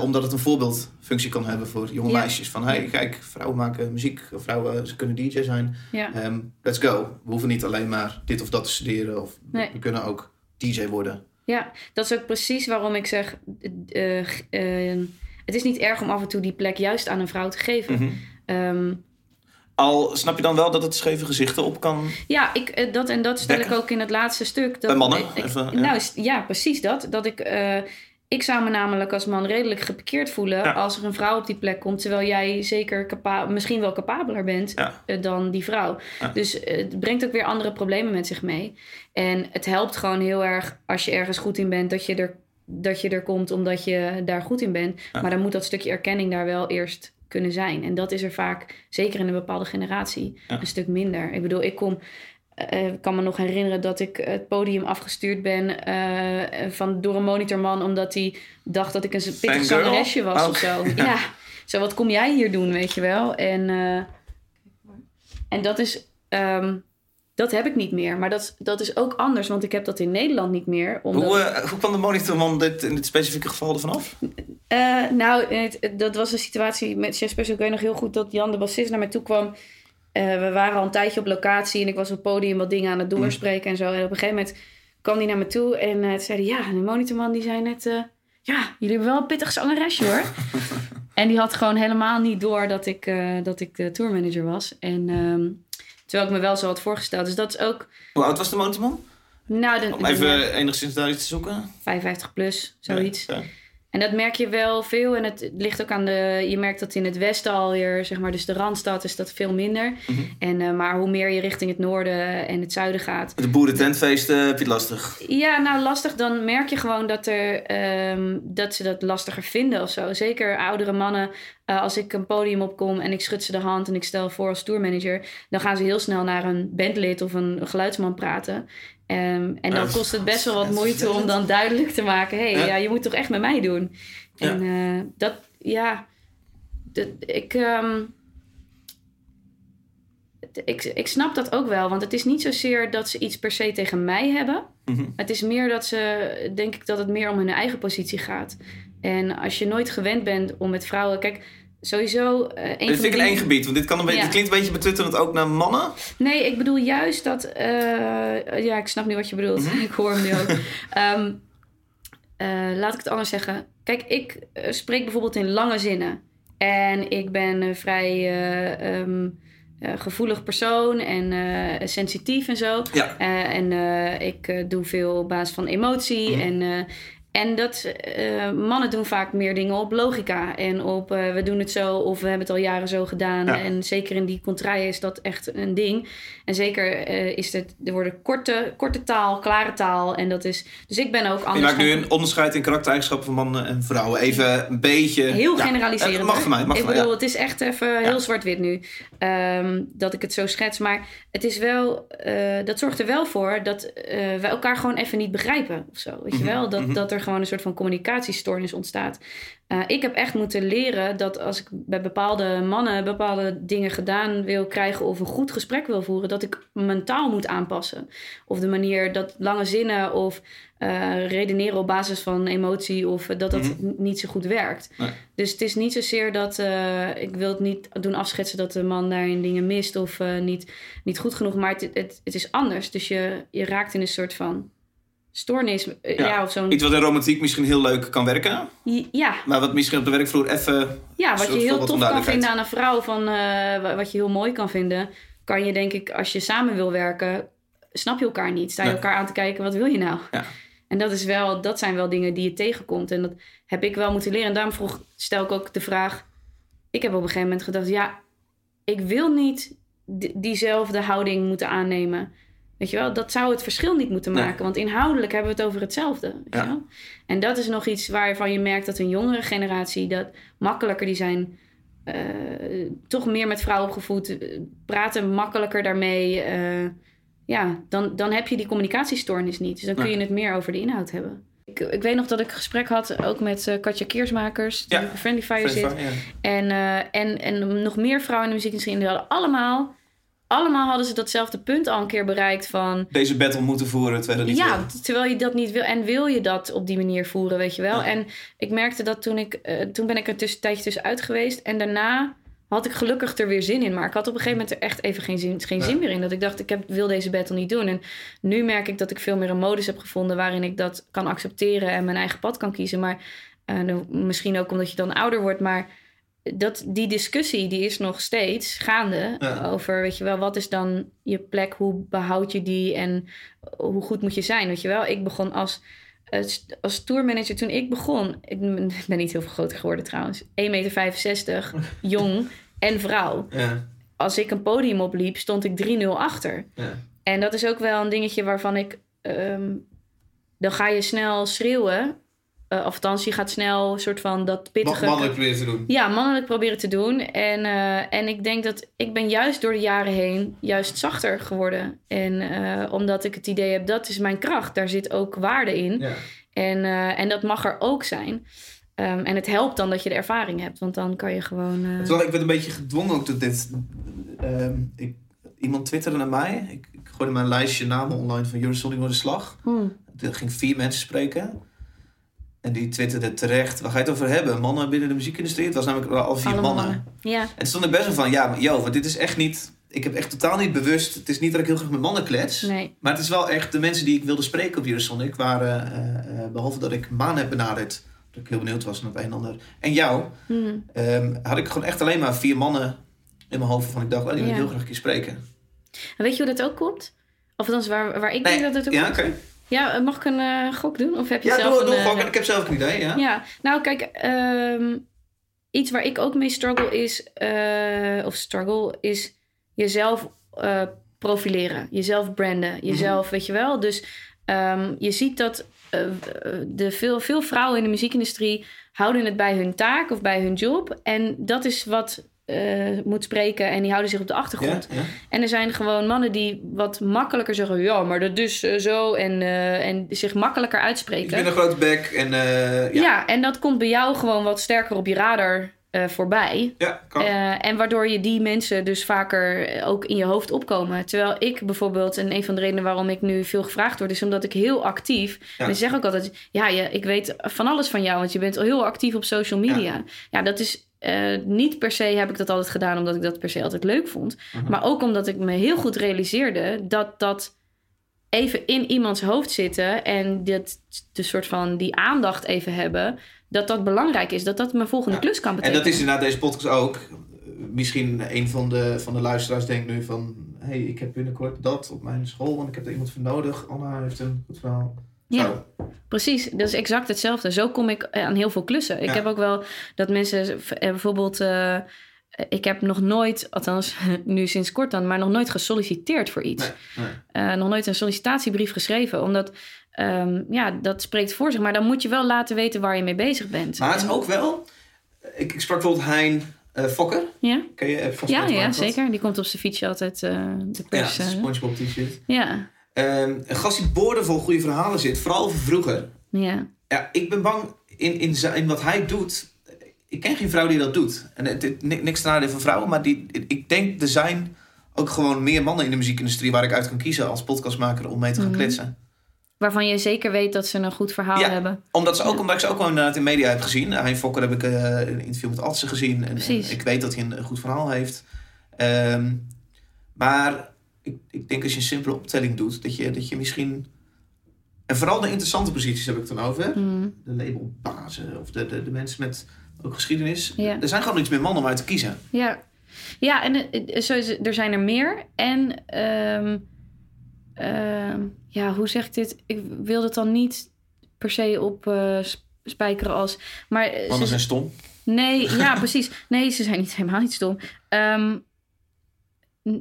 omdat het een voorbeeldfunctie kan hebben voor jonge meisjes. Van, hey, kijk, vrouwen maken muziek. Vrouwen, ze kunnen DJ zijn. Ehm, let's go. We hoeven niet alleen maar dit of dat te studeren. Of Nee. we kunnen ook DJ worden. Ja, dat is ook precies waarom ik zeg... eh, eh, het is niet erg om af en toe die plek juist aan een vrouw te geven. Mhm. Ehm, Al snap je dan wel dat het scheve gezichten op kan... Ja, ik, eh, dat, en dat stel Dekken. ik ook in het laatste stuk. Dat, Bij mannen? ik- Even, ja. Nou, ja, precies dat. Dat ik, eh, ik zou me namelijk als man redelijk geparkeerd voelen Ja. als er een vrouw op die plek komt, terwijl jij zeker misschien wel capabeler bent Ja. eh, dan die vrouw. Ja. Dus eh, het brengt ook weer andere problemen met zich mee. En het helpt gewoon heel erg als je ergens goed in bent, dat je er, dat je er komt omdat je daar goed in bent. Maar dan moet dat stukje erkenning daar wel eerst kunnen zijn. En dat is er vaak, zeker in een bepaalde generatie, een stuk minder. Ik bedoel, ik kom. Eh, Ik kan me nog herinneren dat ik het podium afgestuurd ben eh, van, door een monitorman, omdat hij dacht dat ik een pittig zangeresje was Oh. of zo. Ja, zo wat kom jij hier doen, weet je wel? En, eh, en dat is, ehm, dat heb ik niet meer. Maar dat, dat is ook anders, want ik heb dat in Nederland niet meer. Omdat, Hoe, hoe kwam de monitorman dit, in dit specifieke geval ervan af? Nou, het- dat was een situatie met Jesper. Ik weet nog heel goed dat Jan de bassist naar mij toe kwam. Eh, we waren al een tijdje op locatie en ik was op podium wat dingen aan het doorspreken en zo. En op een gegeven moment kwam hij naar me toe en toen zei. Ja, de monitorman die zei net... eh, ja, jullie hebben wel een pittig zangeresje hoor. en die had gewoon helemaal niet door dat ik, dat ik de tourmanager was. En ehm, terwijl ik me wel zo had voorgesteld. Dus dat is ook... Hoe oud was de monitorman? Nou, de, Om even enigszins daar iets te zoeken. 55 plus, zoiets. Ja, ja. En dat merk je wel veel. En het ligt ook aan de. Je merkt dat in het westen alweer, zeg maar, dus de randstad is dat veel minder. Mhm. En, eh, maar hoe meer je richting het noorden en het zuiden gaat. De boerententfeesten heb je het lastig. Ja, nou lastig. Dan merk je gewoon dat, er, ehm, dat ze dat lastiger vinden of zo. Zeker oudere mannen. Eh, als ik een podium opkom en ik schud ze de hand en ik stel voor als tourmanager, dan gaan ze heel snel naar een bandlid of een geluidsman praten. Ehm, en dan Ja, kost het best wel wat moeite om dan duidelijk te maken: hé, hey, Ja. ja. je moet toch echt met mij doen. Ja. En eh, dat, ja, dat, ik, ehm, ik, ik snap dat ook wel, want het is niet zozeer dat ze iets per se tegen mij hebben. Mhm. Het is meer dat ze, denk ik, dat het meer om hun eigen positie gaat. En als je nooit gewend bent om met vrouwen, kijk, sowieso. eh een Dit vind ik in één gebied, want dit, kan een beetje, Ja. dit klinkt een beetje betuttelend ook naar mannen. Nee, ik bedoel juist dat. eh, ja, ik snap nu wat je bedoelt. Mhm. ik hoor hem nu ook. Ehm, eh, laat ik het anders zeggen. Kijk, ik spreek bijvoorbeeld in lange zinnen. En ik ben een vrij eh, ehm, eh, gevoelig persoon en sensitief en zo. Ja. En ik doe veel op basis van emotie. Mhm. En, en dat eh, mannen doen vaak meer dingen op logica. En op eh, we doen het zo of we hebben het al jaren zo gedaan. Ja. En zeker in die contraien is dat echt een ding. En zeker eh, is het, er worden korte, korte taal, klare taal. En dat is. Dus ik ben ook Je anders. maakt nu een onderscheid in karaktereigenschappen van mannen en vrouwen. Even een beetje... Heel ja, generaliserend. het mag van mij, mag ik bedoel, ja. het is echt even heel zwart-wit nu. ehm, dat ik het zo schets. Maar het is wel, dat zorgt er wel voor dat wij elkaar gewoon even niet begrijpen. Of zo. Weet je Mhm, wel? Dat, mhm. dat er gewoon een soort van communicatiestoornis ontstaat. Eh, ik heb echt moeten leren dat als ik bij bepaalde mannen bepaalde dingen gedaan wil krijgen of een goed gesprek wil voeren, dat ik mijn taal moet aanpassen. Of de manier dat lange zinnen of eh, redeneren op basis van emotie of eh, dat dat Mhm. niet zo goed werkt. Nee. Dus het is niet zozeer dat ik wil het niet doen afschetsen dat de man daarin dingen mist of niet, niet goed genoeg, maar het, het, het is anders. Dus je, je raakt in een soort van stoornis, eh, Ja. ja. of zo'n Iets wat in romantiek misschien heel leuk kan werken. ja, Maar wat misschien op de werkvloer even... Ja, wat je heel wat tof kan vinden aan een vrouw, van, eh, wa- wat je heel mooi kan vinden, kan je denk ik, als je samen wil werken, snap je elkaar niet. Sta je Nee. elkaar aan te kijken, wat wil je nou? Ja. En dat, is wel, dat zijn wel dingen die je tegenkomt. En dat heb ik wel moeten leren. En daarom vroeg, stel ik ook de vraag. Ik heb op een gegeven moment gedacht, ja, ik wil niet diezelfde houding moeten aannemen. Weet je wel, dat zou het verschil niet moeten Nee. maken. Want inhoudelijk hebben we het over hetzelfde. Weet Ja. wel? En dat is nog iets waarvan je merkt dat een jongere generatie dat makkelijker die zijn. eh, toch meer met vrouwen opgevoed, eh, praten makkelijker daarmee. eh, ja, dan, dan heb je die communicatiestoornis niet. Dus dan kun Nee. je het meer over de inhoud hebben. Ik, ik weet nog dat ik een gesprek had ook met eh, Katja Keersmakers, die Ja. bij Friendly Fire zit. Ja. En, en, en nog meer vrouwen in de muziekindustrie. En die hadden allemaal, allemaal hadden ze datzelfde punt al een keer bereikt van... Deze battle moeten voeren, terwijl dat niet Ja, wil. terwijl je dat niet wil. En wil je dat op die manier voeren, weet je wel. Ja. En ik merkte dat toen ik... eh, toen ben ik er tussen, een tijdje tussenuit geweest. En daarna had ik gelukkig er weer zin in. Maar ik had op een gegeven moment er echt even geen zin, geen zin meer in. Dat ik dacht, ik heb, wil deze battle niet doen. En nu merk ik dat ik veel meer een modus heb gevonden... waarin ik dat kan accepteren en mijn eigen pad kan kiezen. Maar eh, nou, misschien ook omdat je dan ouder wordt. Maar dat, die discussie die is nog steeds gaande. Ja. Over, weet je wel, wat is dan je plek? Hoe behoud je die? En hoe goed moet je zijn, weet je wel? Ik begon als, als, tourmanager toen ik begon. Ik ben niet heel veel groter geworden trouwens. 1,65 meter, jong en vrouw. Ja, Als ik een podium opliep, stond ik 3-0 achter. ja. En dat is ook wel een dingetje waarvan ik... ehm, dan ga je snel schreeuwen. Eh, of althans, je gaat snel soort van dat pittige... Mannelijk proberen te doen. Ja, mannelijk proberen te doen. En, eh, en ik denk dat ik ben juist door de jaren heen juist zachter geworden. En eh, omdat ik het idee heb, dat is mijn kracht. Daar zit ook waarde in. Ja. En, en dat mag er ook zijn. Ehm, en het helpt dan dat je de ervaring hebt. Want dan kan je gewoon... Terwijl ik werd een beetje gedwongen ook tot dit. ehm, ik, iemand twitterde naar mij. Ik, ik gooide mijn lijstje namen online van Eurosonic door de slag. hmm, Er ging vier mensen spreken. En die twitterden terecht. Waar ga je het over hebben? Mannen binnen de muziekindustrie? Het was namelijk al vier allemaal mannen. Ja, En toen stond ik best wel van, ja, yo, want dit is echt niet... Ik heb echt totaal niet bewust... Het is niet dat ik heel graag met mannen klets. nee. Maar het is wel echt... De mensen die ik wilde spreken op Eurosonic waren... eh, eh, behalve dat ik Maan heb benaderd... Dat ik heel benieuwd was naar het een en ander. En jou. Hmm. ehm, had ik gewoon echt alleen maar vier mannen in mijn hoofd. Van ik dacht, oh, die wil ik Ja. heel graag een keer spreken. En weet je hoe dat ook komt? Of althans, waar, waar ik denk dat het ook ja, komt? oké. Ja, mag ik een eh, gok doen? Of heb je Ja, zelf doe, een... doe eh, gewoon. Ik heb zelf een idee, ja. Ja, nou kijk, ehm, iets waar ik ook mee struggle is, eh, of struggle, is jezelf eh, profileren, jezelf branden, jezelf, weet je wel. Dus ehm, je ziet dat eh, de veel, veel vrouwen in de muziekindustrie houden het bij hun taak of bij hun job. En dat is wat eh, moet spreken en die houden zich op de achtergrond. ja. En er zijn gewoon mannen die wat makkelijker zeggen, ja, maar dat eh, zo. En, eh, en zich makkelijker Ik uitspreken. ben een grote bek en Ja. ja. en dat komt bij jou gewoon wat sterker op je radar voorbij. Ja, kan. En waardoor je die mensen dus vaker ook in je hoofd opkomen. Terwijl ik bijvoorbeeld, en een van de redenen waarom ik nu veel gevraagd word, is omdat ik heel actief. Ja. Mensen zeggen ook altijd: ja, je, ik weet van alles van jou, want je bent heel actief op social media. Ja, dat is. Eh, niet per se heb ik dat altijd gedaan omdat ik dat per se altijd leuk vond. Mhm. Maar ook omdat ik me heel goed realiseerde dat dat even in iemands hoofd zitten en dit, de soort van die aandacht even hebben, dat dat belangrijk is. Dat dat mijn volgende Ja. klus kan En betekenen. dat is inderdaad deze podcast ook. Misschien een van de, van de luisteraars denkt nu van... hey, ik heb binnenkort dat op mijn school en ik heb er iemand voor nodig. Anna heeft een goed verhaal. Ja. Zo. Precies, dat is exact hetzelfde. Zo kom ik aan heel veel klussen. Ik Ja. heb ook wel dat mensen eh, bijvoorbeeld. eh, ik heb nog nooit, althans nu sinds kort dan, maar nog nooit gesolliciteerd voor iets. Nee, nee. Eh, nog nooit een sollicitatiebrief geschreven. Omdat, ehm, ja, dat spreekt voor zich. Maar dan moet je wel laten weten waar je mee bezig bent. Maar het is ook wel... Ik, ik sprak bijvoorbeeld Hein eh, Fokker. Ja, Ken je? Vast ja, ja zeker. Die komt op zijn fietsje altijd eh, de Ja, pers. eh, Spongebob t-shirt. ja, Ehm, een gast die boordevol goede verhalen zit. Vooral over vroeger. ja. Ja, ik ben bang in, in, in wat hij doet. Ik ken geen vrouw die dat doet. En het, het- ni- niks ten van vrouwen, maar die, ik denk er zijn ook gewoon meer mannen in de muziekindustrie waar ik uit kan kiezen als podcastmaker om mee te gaan Mhm. kletsen. Waarvan je zeker weet dat ze een goed verhaal Ja. hebben. Omdat, ze ook, omdat ik ze ook wel inderdaad in media heb gezien. Hein Fokker heb ik eh, een interview met Atze gezien. En, ik weet dat hij een, een goed verhaal heeft. Ehm, maar ik, ik denk als je een simpele optelling doet, dat je, dat je misschien... En vooral de interessante posities heb ik het dan over. Mm. de labelbazen of de, de, de mensen met ook geschiedenis. Ja. Er zijn gewoon iets meer mannen om uit te kiezen. Ja, ja en eh, eh, zo is er zijn er meer. En ehm, ehm, ja, hoe zeg ik dit? Ik wil het dan niet per se op sp- spijkeren als. Maar Mannen ze- zijn stom. nee, ja, precies. Nee, ze zijn niet helemaal niet stom. Ehm,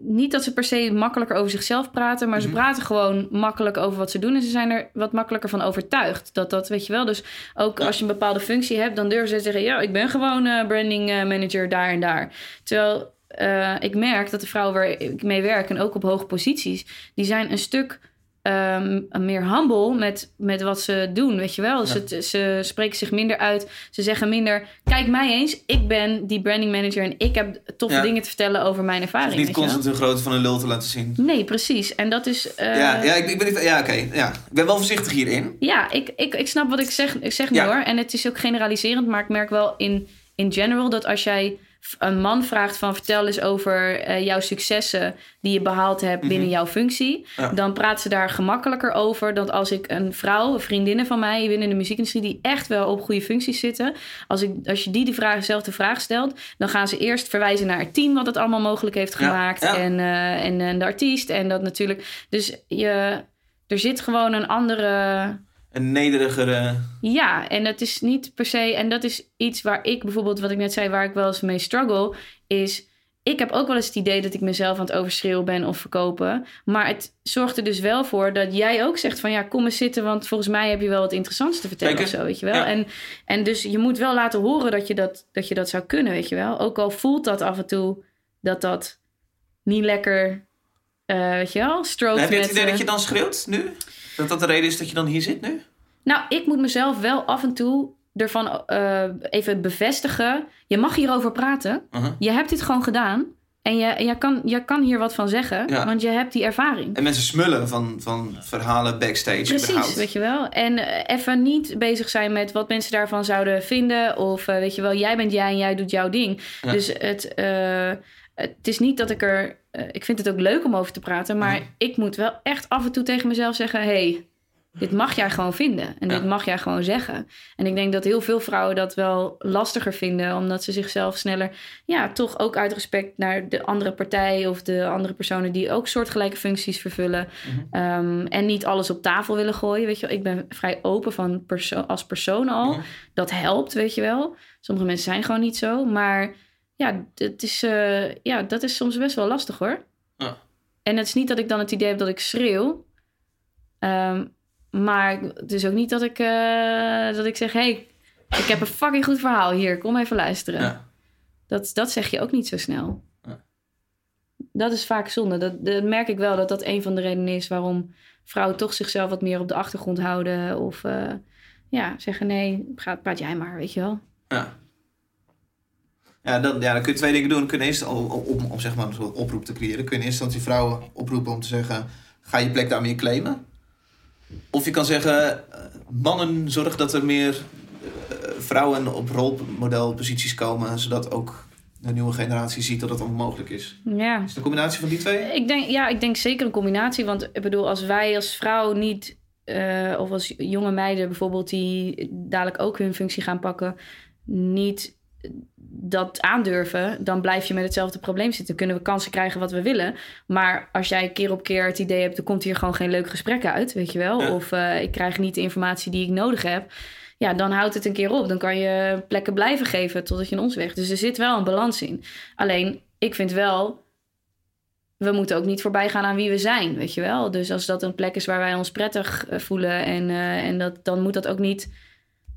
niet dat ze per se makkelijker over zichzelf praten, maar ze Mhm. praten gewoon makkelijk over wat ze doen. En ze zijn er wat makkelijker van overtuigd. Dat dat, weet je wel. Dus ook als je een bepaalde functie hebt, dan durven ze te zeggen: Ja, ik ben gewoon eh, branding eh, manager daar en daar. Terwijl eh, ik merk dat de vrouwen waar ik mee werk en ook op hoge posities, die zijn een stuk ehm, meer humble met, met wat ze doen, weet je wel. Ze, ze spreken zich minder uit. Ze zeggen minder, kijk mij eens, ik ben die branding manager en ik heb toffe Ja. dingen te vertellen over mijn ervaring. niet constant hun grootte van een lul te laten zien. Nee, precies. En dat is... eh, ja, ja, ik, ik ben ja, oké. ja. Ik ben wel voorzichtig hierin. Ja, ik, ik, ik snap wat ik zeg, ik zeg nu hoor. En het is ook generaliserend, maar ik merk wel in, in general dat als jij een man vraagt van vertel eens over eh, jouw successen die je behaald hebt binnen jouw functie, Ja. dan praat ze daar gemakkelijker over dan als ik een vrouw, een vriendinnen van mij binnen de muziekindustrie die echt wel op goede functies zitten, als, ik, als je die, die vraag, dezelfde vraag stelt, dan gaan ze eerst verwijzen naar het team wat het allemaal mogelijk heeft gemaakt ja. En, eh, en, en de artiest en dat natuurlijk. Dus je, er zit gewoon een andere. Een nederigere... Ja, en dat is niet per se. En dat is iets waar ik bijvoorbeeld, wat ik net zei, waar ik wel eens mee struggle, is. Ik heb ook wel eens het idee dat ik mezelf aan het overschreeuwen ben of verkopen. Maar het zorgt er dus wel voor dat jij ook zegt van ja, kom eens zitten, want volgens mij heb je wel wat interessants te vertellen Zeker. of zo, weet je wel. Ja. En, en dus je moet wel laten horen dat je dat, dat je dat zou kunnen, weet je wel. Ook al voelt dat af en toe dat dat niet lekker, eh, weet je wel, stroke Heb je het idee eh, dat je dan schreeuwt nu? Dat dat de reden is dat je dan hier zit nu? Nou, ik moet mezelf wel af en toe ervan eh, even bevestigen. Je mag hierover praten. Uh-huh. Je hebt dit gewoon gedaan. En je, je, kan, je kan hier wat van zeggen, Ja. want je hebt die ervaring. En mensen smullen van, van verhalen backstage. Precies, überhaupt. weet je wel. En eh, even niet bezig zijn met wat mensen daarvan zouden vinden. Of eh, weet je wel, jij bent jij en jij doet jouw ding. Ja. Dus het, het is niet dat ik er... eh, ik vind het ook leuk om over te praten. Maar Mhm. ik moet wel echt af en toe tegen mezelf zeggen... hey, dit mag jij gewoon vinden. En Ja. dit mag jij gewoon zeggen. En ik denk dat heel veel vrouwen dat wel lastiger vinden. Omdat ze zichzelf sneller... Ja, toch ook uit respect naar de andere partij... of de andere personen die ook soortgelijke functies vervullen... Ehm, en niet alles op tafel willen gooien. Weet je wel. Ik ben vrij open van perso- als persoon al. Mhm. Dat helpt, weet je wel. Sommige mensen zijn gewoon niet zo. Maar ja, het is, eh, ja, dat is soms best wel lastig hoor. En het is niet dat ik dan het idee heb dat ik schreeuw. Ehm, maar het is ook niet dat ik, eh, dat ik zeg... hey, ik heb een fucking goed verhaal hier. Kom even luisteren. Ja. Dat, dat zeg je ook niet zo snel. Ja. Dat is vaak zonde. Dat, dat merk ik wel dat dat een van de redenen is waarom vrouwen toch zichzelf wat meer op de achtergrond houden. Of eh, ja, zeggen nee, praat jij maar, weet je wel. Ja. Ja dan, ja, dan kun je twee dingen doen. Dan kun je eerst, om, om, om zeg maar een oproep te creëren, kun je in eerste instantie vrouwen oproepen om te zeggen: ga je plek daarmee claimen. Of je kan zeggen: eh, mannen, zorg dat er meer eh, vrouwen op rolmodelposities komen, zodat ook de nieuwe generatie ziet dat het allemaal mogelijk is. Ja. Is het een combinatie van die twee? Ik denk, ja, ik denk zeker een combinatie. Want ik bedoel, als wij als vrouw niet, eh, of als jonge meiden bijvoorbeeld, die dadelijk ook hun functie gaan pakken, niet dat aandurven, dan blijf je met hetzelfde probleem zitten. Kunnen we kansen krijgen wat we willen. Maar als jij keer op keer het idee hebt, er komt hier gewoon geen leuk gesprek uit, weet je wel. Ja. Of eh, ik krijg niet de informatie die ik nodig heb. Ja, dan houdt het een keer op. Dan kan je plekken blijven geven totdat je in ons weg. Dus er zit wel een balans in. Alleen, ik vind wel we moeten ook niet voorbij gaan aan wie we zijn, weet je wel. Dus als dat een plek is waar wij ons prettig eh, voelen en, eh, en dat, dan moet dat ook niet.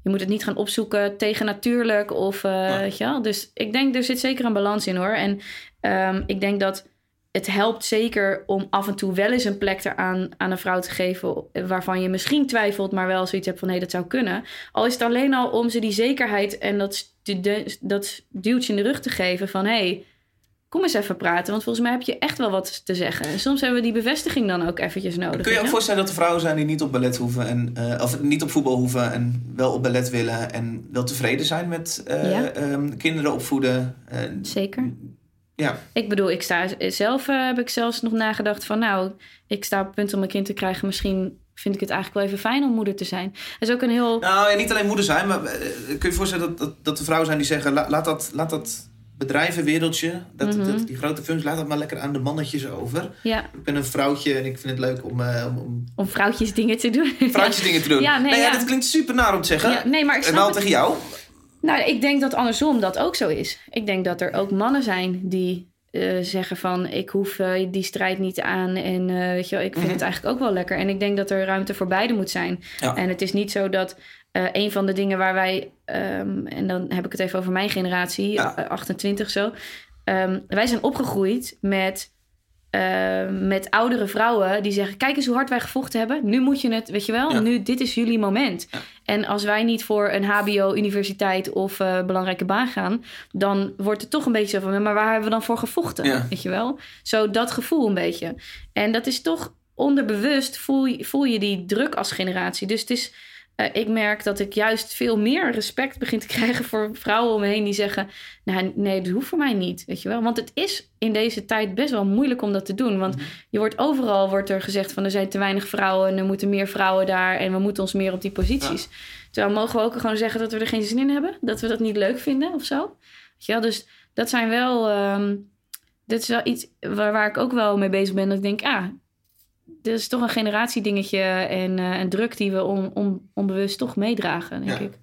Je moet het niet gaan opzoeken tegen natuurlijk of eh, weet je wel. Dus ik denk er zit zeker een balans in hoor. En ehm, ik denk dat het helpt zeker om af en toe wel eens een plek eraan aan een vrouw te geven waarvan je misschien twijfelt, maar wel zoiets hebt van hé, dat zou kunnen. Al is het alleen al om ze die zekerheid en dat, dat duwtje in de rug te geven van hé, hey, kom eens even praten, want volgens mij heb je echt wel wat te zeggen. En soms hebben we die bevestiging dan ook eventjes nodig. Kun je ook voorstellen dat er vrouwen zijn die niet op ballet hoeven en eh, of niet op voetbal hoeven en wel op ballet willen en wel tevreden zijn met eh, Ja. ehm, kinderen opvoeden? Eh, Zeker. ja, Ik bedoel, ik sta zelf heb ik zelfs nog nagedacht van nou, ik sta op het punt om een kind te krijgen. Misschien vind ik het eigenlijk wel even fijn om moeder te zijn. Dat is ook een heel. Nou, ja, niet alleen moeder zijn, maar kun je je voorstellen dat, dat, dat er vrouwen zijn die zeggen: la- laat, dat, laat dat bedrijvenwereldje, dat, Mhm. dat, die grote functies, laat dat maar lekker aan de mannetjes over. Ja, Ik ben een vrouwtje en ik vind het leuk om, eh, om, om om vrouwtjes dingen te doen. vrouwtjes dingen te doen. Ja, nee, ja, ja. dat klinkt super naar om te zeggen. Ja, nee, maar ik en snap wel het. tegen jou. Nou, ik denk dat andersom dat ook zo is. Ik denk dat er ook mannen zijn die eh, zeggen van... ik hoef eh, die strijd niet aan en weet je wel, ik vind Mhm. het eigenlijk ook wel lekker. En ik denk dat er ruimte voor beide moet zijn. En het is niet zo dat eh, een van de dingen waar wij... ehm, en dan heb ik het even over mijn generatie, Ja. eh, 28 zo... ehm, wij zijn opgegroeid met... eh, met oudere vrouwen die zeggen: Kijk eens hoe hard wij gevochten hebben. Nu moet je het, weet je wel, Ja. nu, dit is jullie moment. Ja. En als wij niet voor een HBO, universiteit of belangrijke baan gaan, dan wordt het toch een beetje zo van: Maar waar hebben we dan voor gevochten? Weet je wel? Zo dat gevoel een beetje. En dat is toch onderbewust, voel je, voel je die druk als generatie. Dus het is. Eh, ik merk dat ik juist veel meer respect begin te krijgen voor vrouwen om me heen die zeggen: Nou, nee, dat hoeft voor mij niet. Weet je wel? Want het is in deze tijd best wel moeilijk om dat te doen. Want je wordt overal wordt er gezegd van er zijn te weinig vrouwen en er moeten meer vrouwen daar en we moeten ons meer op die posities. Terwijl mogen we ook gewoon zeggen dat we er geen zin in hebben, dat we dat niet leuk vinden of zo. Weet je wel? Dus dat zijn wel. ehm dit is wel iets waar, waar ik ook wel mee bezig ben. Dat ik denk, ah, dit is toch een generatiedingetje en eh, een druk die we on, on- onbewust toch meedragen, denk Ja. ik.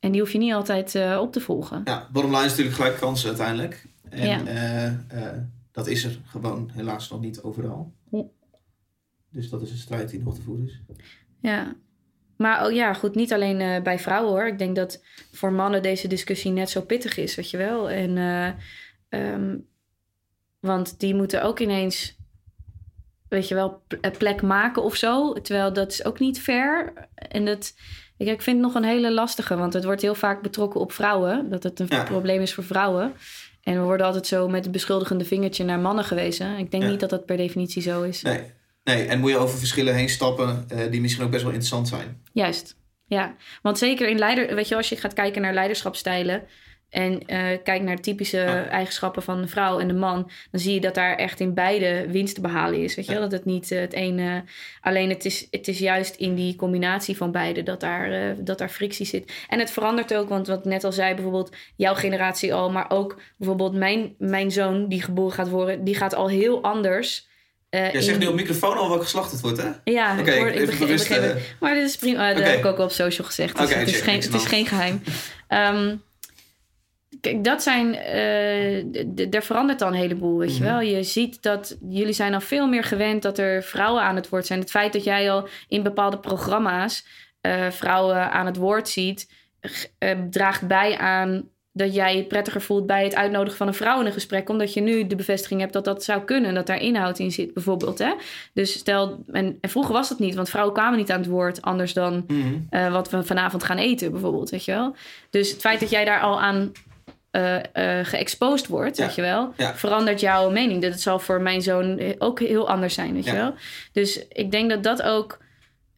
En die hoef je niet altijd eh, op te volgen. Ja, bottom line is natuurlijk gelijk kansen uiteindelijk. En Ja. eh, dat is er gewoon helaas nog niet overal. Ja. Dus dat is een strijd die nog te voeren is. Ja. Maar oh ja, goed, niet alleen bij vrouwen hoor. Ik denk dat voor mannen deze discussie net zo pittig is, weet je wel. En, eh, ehm, want die moeten ook ineens, weet je wel, een plek maken of zo. Terwijl dat is ook niet fair. En dat, ik, ik vind het nog een hele lastige, want het wordt heel vaak betrokken op vrouwen. Dat het een Ja. probleem is voor vrouwen. En we worden altijd zo met het beschuldigende vingertje naar mannen gewezen. Ik denk Ja. niet dat dat per definitie zo is. Nee. nee, en moet je over verschillen heen stappen eh, die misschien ook best wel interessant zijn. Juist, ja. Want zeker in leider, weet je, als je gaat kijken naar leiderschapstijlen en eh kijkt naar typische eigenschappen van de vrouw en de man, dan zie je dat daar echt in beide winst te behalen is. Weet je, wel? dat het niet eh, het ene, alleen het is, het is juist in die combinatie van beide dat daar, eh, dat daar frictie zit. En het verandert ook, want wat ik net al zei, bijvoorbeeld jouw generatie al, maar ook bijvoorbeeld mijn, mijn zoon die geboren gaat worden, die gaat al heel anders. eh, Jij in- zegt nu op microfoon al welk geslacht het wordt, hè? ja, Oké, ik, hoor, ik- begin, ik bewust, begin- Maar dit is prima. Dat heb ik ook wel op social gezegd. Dus het, is check, geen, het is geen geheim. Ehm, kijk, dat zijn... er verandert dan een heleboel, weet je Mhm. wel. Je ziet dat... Jullie zijn al veel meer gewend dat er vrouwen aan het woord zijn. Het feit dat jij al in bepaalde programma's... eh, vrouwen aan het woord ziet... eh, draagt bij aan dat jij je prettiger voelt bij het uitnodigen van een vrouw in een gesprek. Omdat je nu de bevestiging hebt dat dat zou kunnen. Dat daar inhoud in zit, bijvoorbeeld. Hè? Dus stel, en, en vroeger was dat niet, want vrouwen kwamen niet aan het woord anders dan Mhm. wat we vanavond gaan eten, bijvoorbeeld. Weet je wel? Dus het feit dat jij daar al aan eh geëxposed wordt, Ja. weet je wel, Ja. verandert jouw mening. Dat zal voor mijn zoon ook heel anders zijn, weet Ja. je wel. Dus ik denk dat dat ook.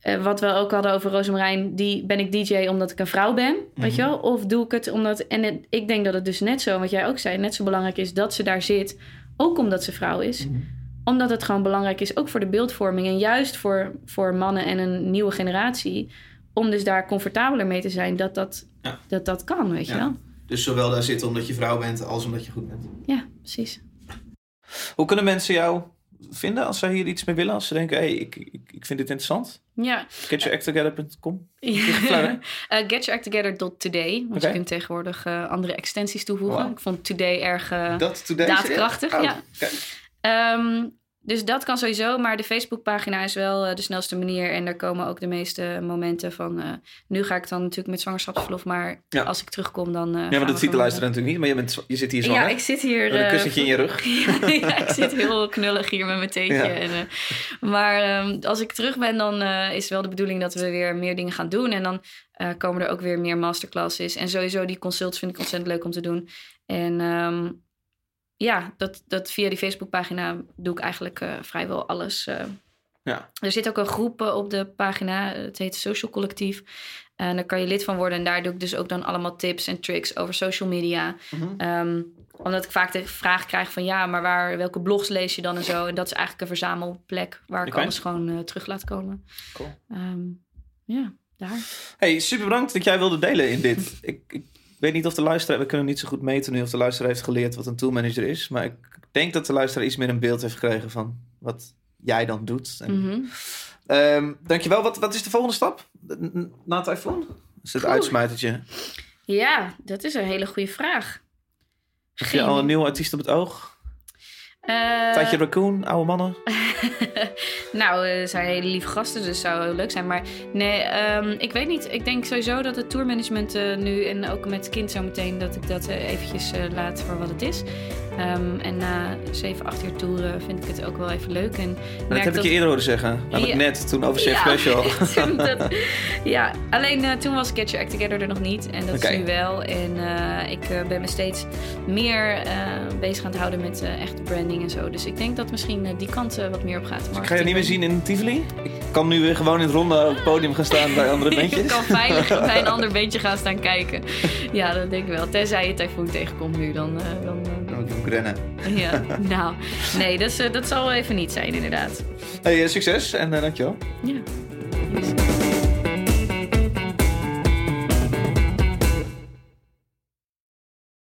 eh, wat we ook hadden over Rosemarijn, die ben ik DJ omdat ik een vrouw ben, weet Mhm. je wel? Of doe ik het omdat. En het- ik denk dat het dus net zo, wat jij ook zei, net zo belangrijk is dat ze daar zit, ook omdat ze vrouw is Mhm. omdat het gewoon belangrijk is, ook voor de beeldvorming. En juist voor, voor mannen en een nieuwe generatie. Om dus daar comfortabeler mee te zijn dat dat, dat, dat kan, weet je wel. Dus zowel daar zitten omdat je vrouw bent, als omdat je goed bent. Ja, precies. Hoe kunnen mensen jou vinden als zij hier iets mee willen? Als ze denken, hey, ik, ik, ik vind dit interessant. Ja. Getyouracttogether.com uh, getyouracttogether.today. Want Oké. je kunt tegenwoordig eh, andere extensies toevoegen. Wow. Ik vond today erg... eh, Dat today daadkrachtig, Oh, ja. kijk. Ehm, dus dat kan sowieso, maar de Facebookpagina is wel eh, de snelste manier. En daar komen ook de meeste momenten van. eh, nu ga ik dan natuurlijk met zwangerschapsverlof, maar Ja. als ik terugkom dan. eh, Ja, maar dat ziet de luisteraar natuurlijk niet. Maar je, bent, je zit hier zwanger. Ja, ik zit hier. Met een kussentje in je rug. ja, ik zit heel knullig hier met mijn theetje. Ja. En, eh, maar ehm, als ik terug ben, dan is wel de bedoeling dat we weer meer dingen gaan doen. En dan komen er ook weer meer masterclasses. En sowieso die consults vind ik ontzettend leuk om te doen. En ehm, ja, dat, dat via die Facebookpagina doe ik eigenlijk eh, vrijwel alles. eh. Ja. Er zit ook een groep eh, op de pagina, het heet Social Collectief. En daar kan je lid van worden. En daar doe ik dus ook dan allemaal tips en tricks over social media. Mhm. Ehm, omdat ik vaak de vraag krijg van ja, maar waar, welke blogs lees je dan en zo. En dat is eigenlijk een verzamelplek waar ik alles gewoon terug laat komen. Cool. Ehm, ja, daar. Hey, super bedankt dat jij wilde delen in dit. ik, ik weet niet of de luisteraar... We kunnen niet zo goed meten nu of de luisteraar heeft geleerd wat een toolmanager is. Maar ik denk dat de luisteraar iets meer een beeld heeft gekregen van wat jij dan doet. En, Mhm. Ehm, dankjewel. Wat, wat is de volgende stap na het iPhone? Is het Oeh. uitsmijtertje? Ja, dat is een hele goede vraag. Heb je al een nieuwe artiest op het oog? Eh, Tijdje Raccoon, oude mannen? nou, eh, zijn hele lieve gasten, dus zou heel leuk zijn. Maar nee, ehm, ik weet niet. Ik denk sowieso dat het tourmanagement eh, nu en ook met het kind zometeen... dat ik dat eh, eventjes laat voor wat het is. Ehm, en na 7, 8 uur toeren vind ik het ook wel even leuk. En dat heb ik je eerder horen zeggen. namelijk net, toen over Chef Special. ja, alleen eh, toen was Get Your Act Together er nog niet. En dat is nu wel. En eh, ik eh, ben me steeds meer bezig aan het houden met echt branding en zo. Dus ik denk dat misschien die kant wat meer op gaat. Dus ik ga je niet meer zien in Tivoli? Ik kan nu weer gewoon in het ronde op het podium gaan staan bij andere bandjes. ik kan veilig bij een ander bandje gaan staan kijken. ja, dat denk ik wel. Tenzij je tegenkomt nu, dan... Oh, ja, nou, nee, dat, eh, dat zal even niet zijn inderdaad. Hey, eh, succes en eh, dankjewel. Ja, yes.